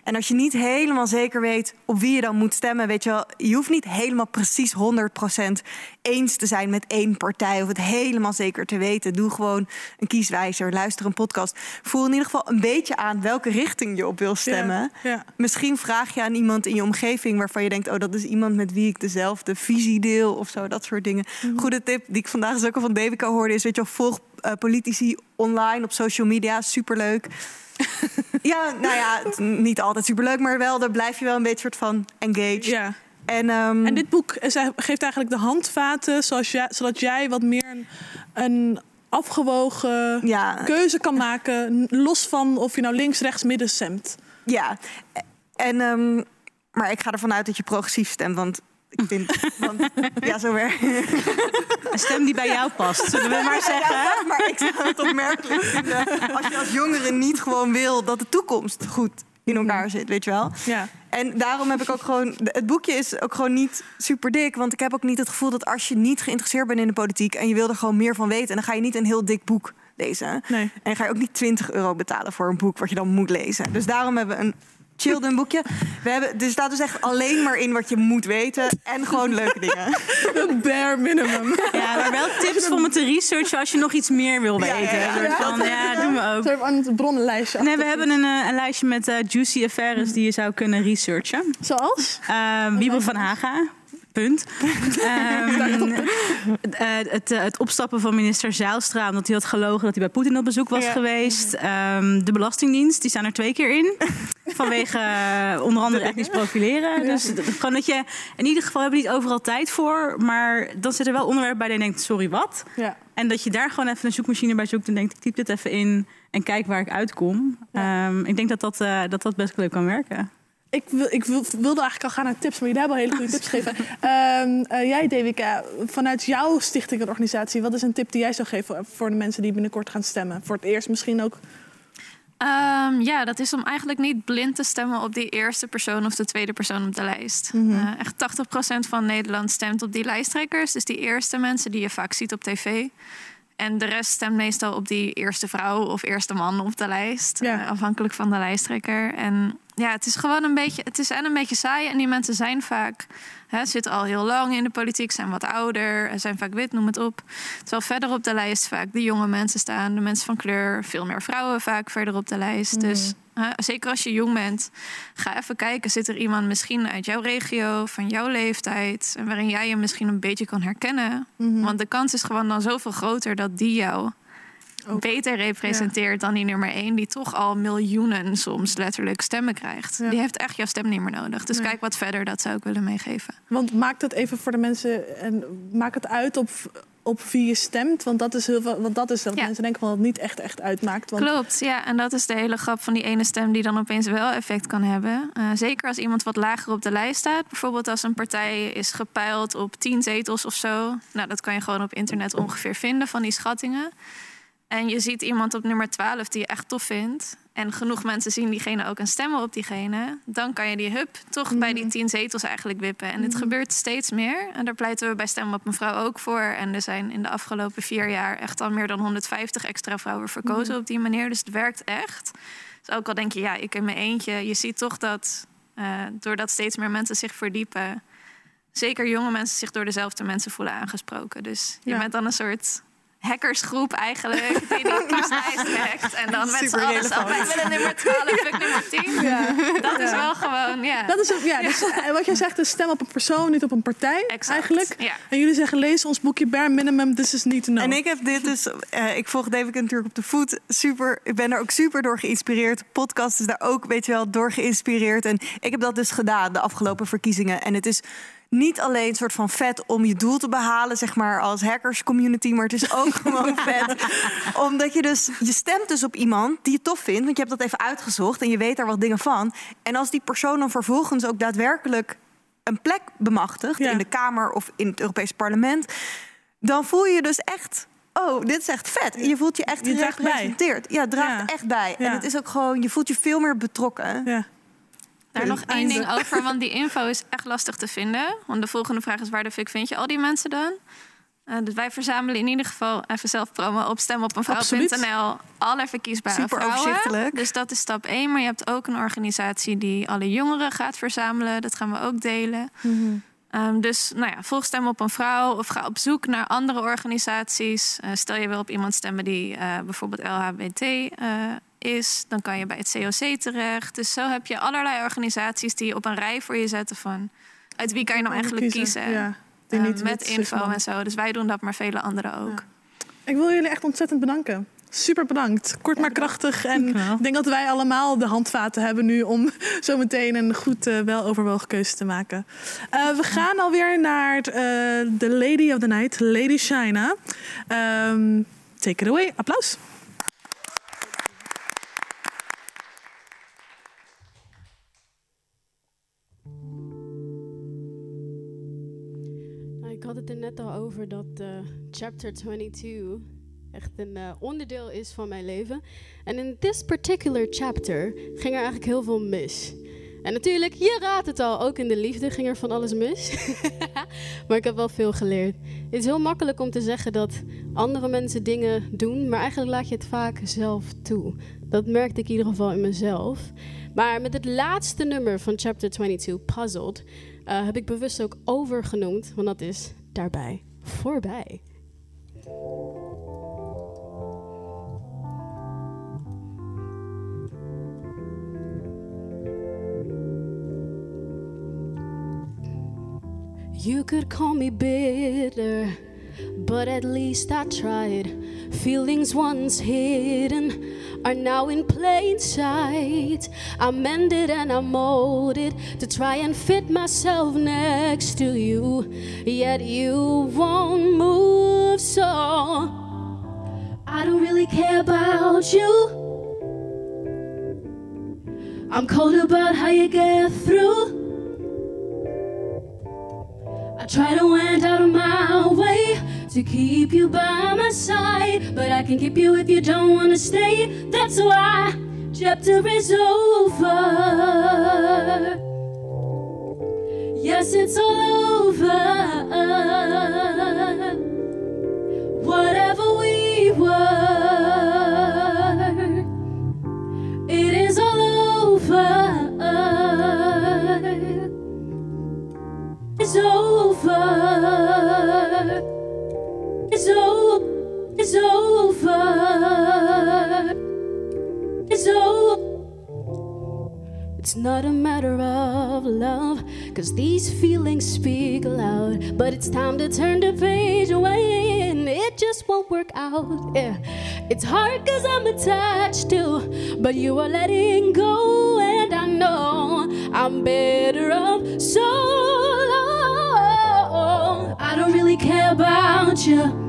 S15: En als je niet helemaal zeker weet op wie je dan moet stemmen, weet je wel, je hoeft niet helemaal precies 100% eens te zijn met één partij of het helemaal zeker te weten. Doe gewoon een kieswijzer, luister een podcast. Voel in ieder geval een beetje aan welke richting je op wil stemmen.
S3: ja.
S15: Misschien vraag je aan iemand in je omgeving waarvan je denkt: oh, dat is iemand met wie ik dezelfde visie deel of zo, dat soort dingen. Goede tip die ik vandaag dus ook al van Devika hoorde is: weet je wel, volg eh, politici online op social media, superleuk. ja, nou ja, niet altijd superleuk, maar wel, daar blijf je wel een beetje soort van engaged.
S3: Ja.
S15: En, ehm,
S3: En dit boek eh, geeft eigenlijk de handvaten zoals jij, zodat jij wat meer een, een afgewogen keuze kan maken. Los van of je nou links, rechts, midden stemt.
S15: Ja, en, ehm, maar ik ga ervan uit dat je progressief stemt, want ik vind, want, ja, zo werkt
S16: Een stem die bij jou past, zullen we maar zeggen.
S15: Ja, maar ik zou het opmerkelijk vinden als je als jongere niet gewoon wil dat de toekomst goed in elkaar zit, weet je wel?
S3: Ja.
S15: En daarom heb ik ook gewoon. Het boekje is ook gewoon niet super dik. Want ik heb ook niet het gevoel dat als je niet geïnteresseerd bent in de politiek. en je wil er gewoon meer van weten. dan ga je niet een heel dik boek lezen.
S3: Nee.
S15: En ga je ook niet 20 euro betalen voor een boek wat je dan moet lezen. Dus daarom hebben we een chilled boekje. We hebben, er staat dus echt alleen maar in wat je moet weten. En gewoon leuke dingen.
S3: Een bare minimum.
S16: Ja, maar wel tips om het te researchen als je nog iets meer wil weten.
S3: ja, ja.
S16: Van,
S3: Ja.
S16: doen we ook.
S3: Zo aan het bronnenlijstje.
S16: Nee, we hebben een, eh, een lijstje met eh, juicy affaires die je zou kunnen researchen.
S3: Zoals?
S16: Uh, Wiebel van Haga. Punt. Ehm, eh, het, eh, het opstappen van minister Zijlstra... omdat hij had gelogen dat hij bij Poetin op bezoek was
S3: Ja.
S16: geweest. Ehm, de Belastingdienst, die staan er twee keer in. Vanwege eh, onder andere etnisch profileren. Dus gewoon dat je... In ieder geval hebben we niet overal tijd voor. Maar dan zit er wel onderwerp bij dat je denkt... sorry, wat?
S3: Ja.
S16: En dat je daar gewoon even een zoekmachine bij zoekt... en denkt, ik typ dit even in en kijk waar ik uitkom. Ehm, ik denk dat dat, dat dat best leuk kan werken.
S3: Ik, wil, ik wil, wilde eigenlijk al gaan naar tips, maar jullie hebben al hele goede tips gegeven. Ehm, eh, jij, Devika, vanuit jouw stichting en organisatie, wat is een tip die jij zou geven voor de mensen die binnenkort gaan stemmen? Voor het eerst misschien ook.
S17: Ehm, ja, dat is om eigenlijk niet blind te stemmen op die eerste persoon of de tweede persoon op de lijst.
S3: Mhm.
S17: Eh, echt 80% van Nederland stemt op die lijsttrekkers. Dus die eerste mensen die je vaak ziet op tv. En de rest stemt meestal op die eerste vrouw of eerste man op de lijst. eh, afhankelijk van de lijsttrekker. En ja, het is gewoon een beetje, het is en een beetje saai. En die mensen zijn vaak, hè, zitten al heel lang in de politiek, zijn wat ouder, zijn vaak wit, noem het op. Terwijl verder op de lijst vaak de jonge mensen staan, de mensen van kleur, veel meer vrouwen vaak verder op de lijst. Dus hè, zeker als je jong bent, ga even kijken, zit er iemand misschien uit jouw regio, van jouw leeftijd, en waarin jij je misschien een beetje kan herkennen.
S3: Mhm.
S17: Want de kans is gewoon dan zoveel groter dat die jou beter representeert dan die nummer één, die toch al miljoenen soms letterlijk stemmen krijgt. Die heeft echt jouw stem niet meer nodig. Dus
S3: Nee.
S17: kijk wat verder, dat zou ik willen meegeven.
S3: Want maakt het even voor de mensen en maak het uit op, op wie je stemt. Want dat is heel veel. Want dat is dat mensen denken van dat het niet echt, echt uitmaakt. Want
S17: Klopt, ja. En dat is de hele grap van die ene stem die dan opeens wel effect kan hebben. Eh, zeker als iemand wat lager op de lijst staat. Bijvoorbeeld als een partij is gepeild op 10 zetels of zo. Nou, dat kan je gewoon op internet ongeveer vinden van die schattingen. En je ziet iemand op nummer 12 die je echt tof vindt. En genoeg mensen zien diegene ook en stemmen op diegene. Dan kan je die hub toch bij die tien zetels eigenlijk wippen. En dit
S3: Mhm.
S17: gebeurt steeds meer. En daar pleiten we bij Stem op Mevrouw ook voor. En er zijn in de afgelopen vier jaar echt al meer dan 150 extra vrouwen verkozen
S3: Mhm.
S17: op die manier. Dus het werkt echt. Dus ook al denk je, ja, ik in mijn eentje. Je ziet toch dat eh, doordat steeds meer mensen zich verdiepen... zeker jonge mensen zich door dezelfde mensen voelen aangesproken. Dus je
S3: Ja.
S17: bent dan een soort hackersgroep eigenlijk... die die kieslijst hackt. En dan met z'n allen wij willen nummer 12, ik nummer 10.
S3: Ja.
S17: Dat is wel gewoon, ja.
S3: Dat is ook, ja, dus, eh, wat jij zegt, is stem op een persoon, niet op een partij eigenlijk.
S17: ja.
S3: En jullie zeggen, lees ons boekje Bare Minimum, this is niet to know.
S15: En ik heb dit dus, eh, ik volg David natuurlijk op de voet. Super, ik ben er ook super door geïnspireerd. Podcast is daar ook, weet je wel, door geïnspireerd. En ik heb dat dus gedaan de afgelopen verkiezingen. En het is niet alleen een soort van vet om je doel te behalen, zeg maar, als hackers community, maar het is ook gewoon vet. Omdat je dus, je stemt dus op iemand die je tof vindt, want je hebt dat even uitgezocht en je weet daar wat dingen van. En als die persoon dan vervolgens ook daadwerkelijk een plek bemachtigt in de Kamer of in het Europees Parlement, dan voel je je dus echt. Oh, dit is echt vet. Je voelt je echt
S3: Je
S15: gerepresenteerd. Ja, draagt echt bij.
S3: Ja.
S15: En het is ook gewoon, je voelt je veel meer betrokken.
S3: Ja.
S17: Daar nog één ding over, want die info is echt lastig te vinden. Want de volgende vraag is: waar de fuck vind je al die mensen dan? Eh, dus wij verzamelen in ieder geval even zelf promo op stemopenvrouw.nl alle verkiesbare
S15: Super
S17: vrouwen.
S15: overzichtelijk.
S17: Dus dat is stap 1. Maar je hebt ook een organisatie die alle jongeren gaat verzamelen. Dat gaan we ook delen. Ehm, dus nou ja, volg Stem op een Vrouw of ga op zoek naar andere organisaties. Eh, stel je wil op iemand stemmen die eh, bijvoorbeeld LHBT is, dan kan je bij het COC terecht. Dus zo heb je allerlei organisaties die op een rij voor je zetten van uit wie kan je nou eigenlijk
S3: Kiezen,
S17: kiezen.
S3: ja. Die niet
S17: met info en zo. Dus wij doen dat, maar vele anderen ook.
S3: Ik wil jullie echt ontzettend bedanken. Super bedankt. Kort maar krachtig. En ik denk dat wij allemaal de handvaten hebben nu om zo meteen een goed, eh, weloverwogen keuze te maken. Eh, we gaan alweer naar eh, de Lady of the Night, Lady Shina. Ehm, take it away. Applaus.
S1: Net al over dat eh, chapter 22 echt een eh, onderdeel is van mijn leven. En in this particular chapter ging er eigenlijk heel veel mis. En natuurlijk, je raadt het al, ook in de liefde ging er van alles mis. maar ik heb wel veel geleerd. Het is heel makkelijk om te zeggen dat andere mensen dingen doen, maar eigenlijk laat je het vaak zelf toe. Dat merkte ik in ieder geval in mezelf. Maar met het laatste nummer van chapter 22, Puzzled, eh, heb ik bewust ook overgenoemd, want dat is daarbij voorbij. You could call me bitter, but at least I tried. Feelings once hidden are now in plain sight. I mended and I molded to try and fit myself next to you, yet you won't move. So I don't really care about you. I'm cold about how you get through. I try to went out of my way to keep you by my side, but I can keep you if you don't wanna stay. That's why chapter is over. Yes, it's all over. Whatever we were, it is all over. It's over. It's over. It's over. It's not a matter of love, cause these feelings speak loud. But it's time to turn the page away, and it just won't work out. Yeah, it's hard cause I'm attached to, but you are letting go, and I know I'm better off so. I don't really care about you.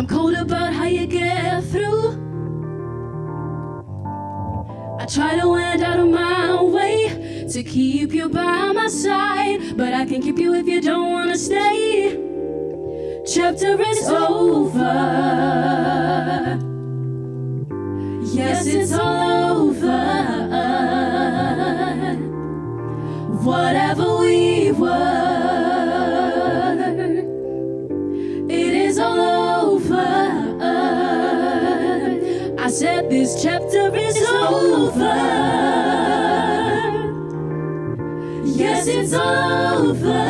S1: I'm cold about how you get through. I try to went out of my way to keep you by my side, but I can keep you if you don't wanna stay. chapter is over. Yes, it's all It's over.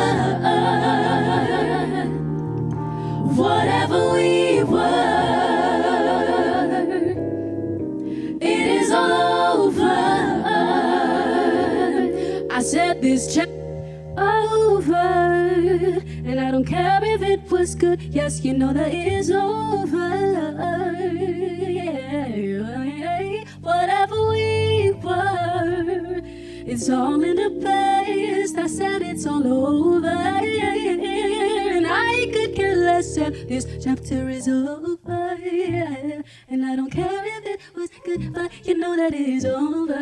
S1: Whatever we were, it is over. I said this chapter over, and I don't care if it was good. Yes, you know that it is over. Yeah. Whatever we were, it's all in the past. I said it's all over, and I could care less if this chapter is over. And I don't care if it was good, but you know that it is over.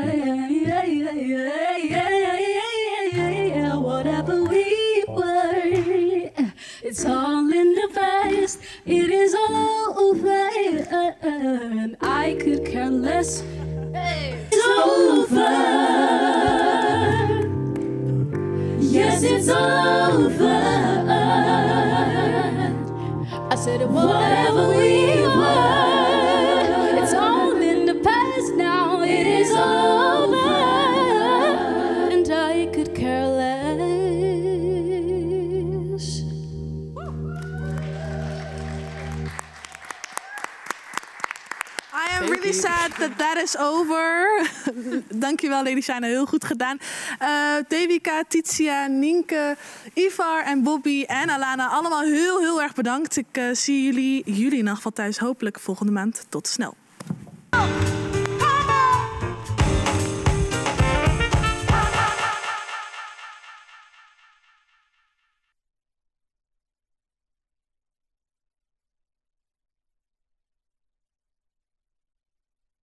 S1: Whatever we were, it's all in the past. It is all over, and I could care less. It's over. Yes, it's over. I said, whatever we were,
S3: That is over. Dankjewel, Shine. Heel goed gedaan. Eh Devika, Titia, Nienke, Ivar en Bobby en Alana. Allemaal heel, heel erg bedankt. Ik eh, zie jullie, jullie in ieder thuis hopelijk volgende maand. Tot snel.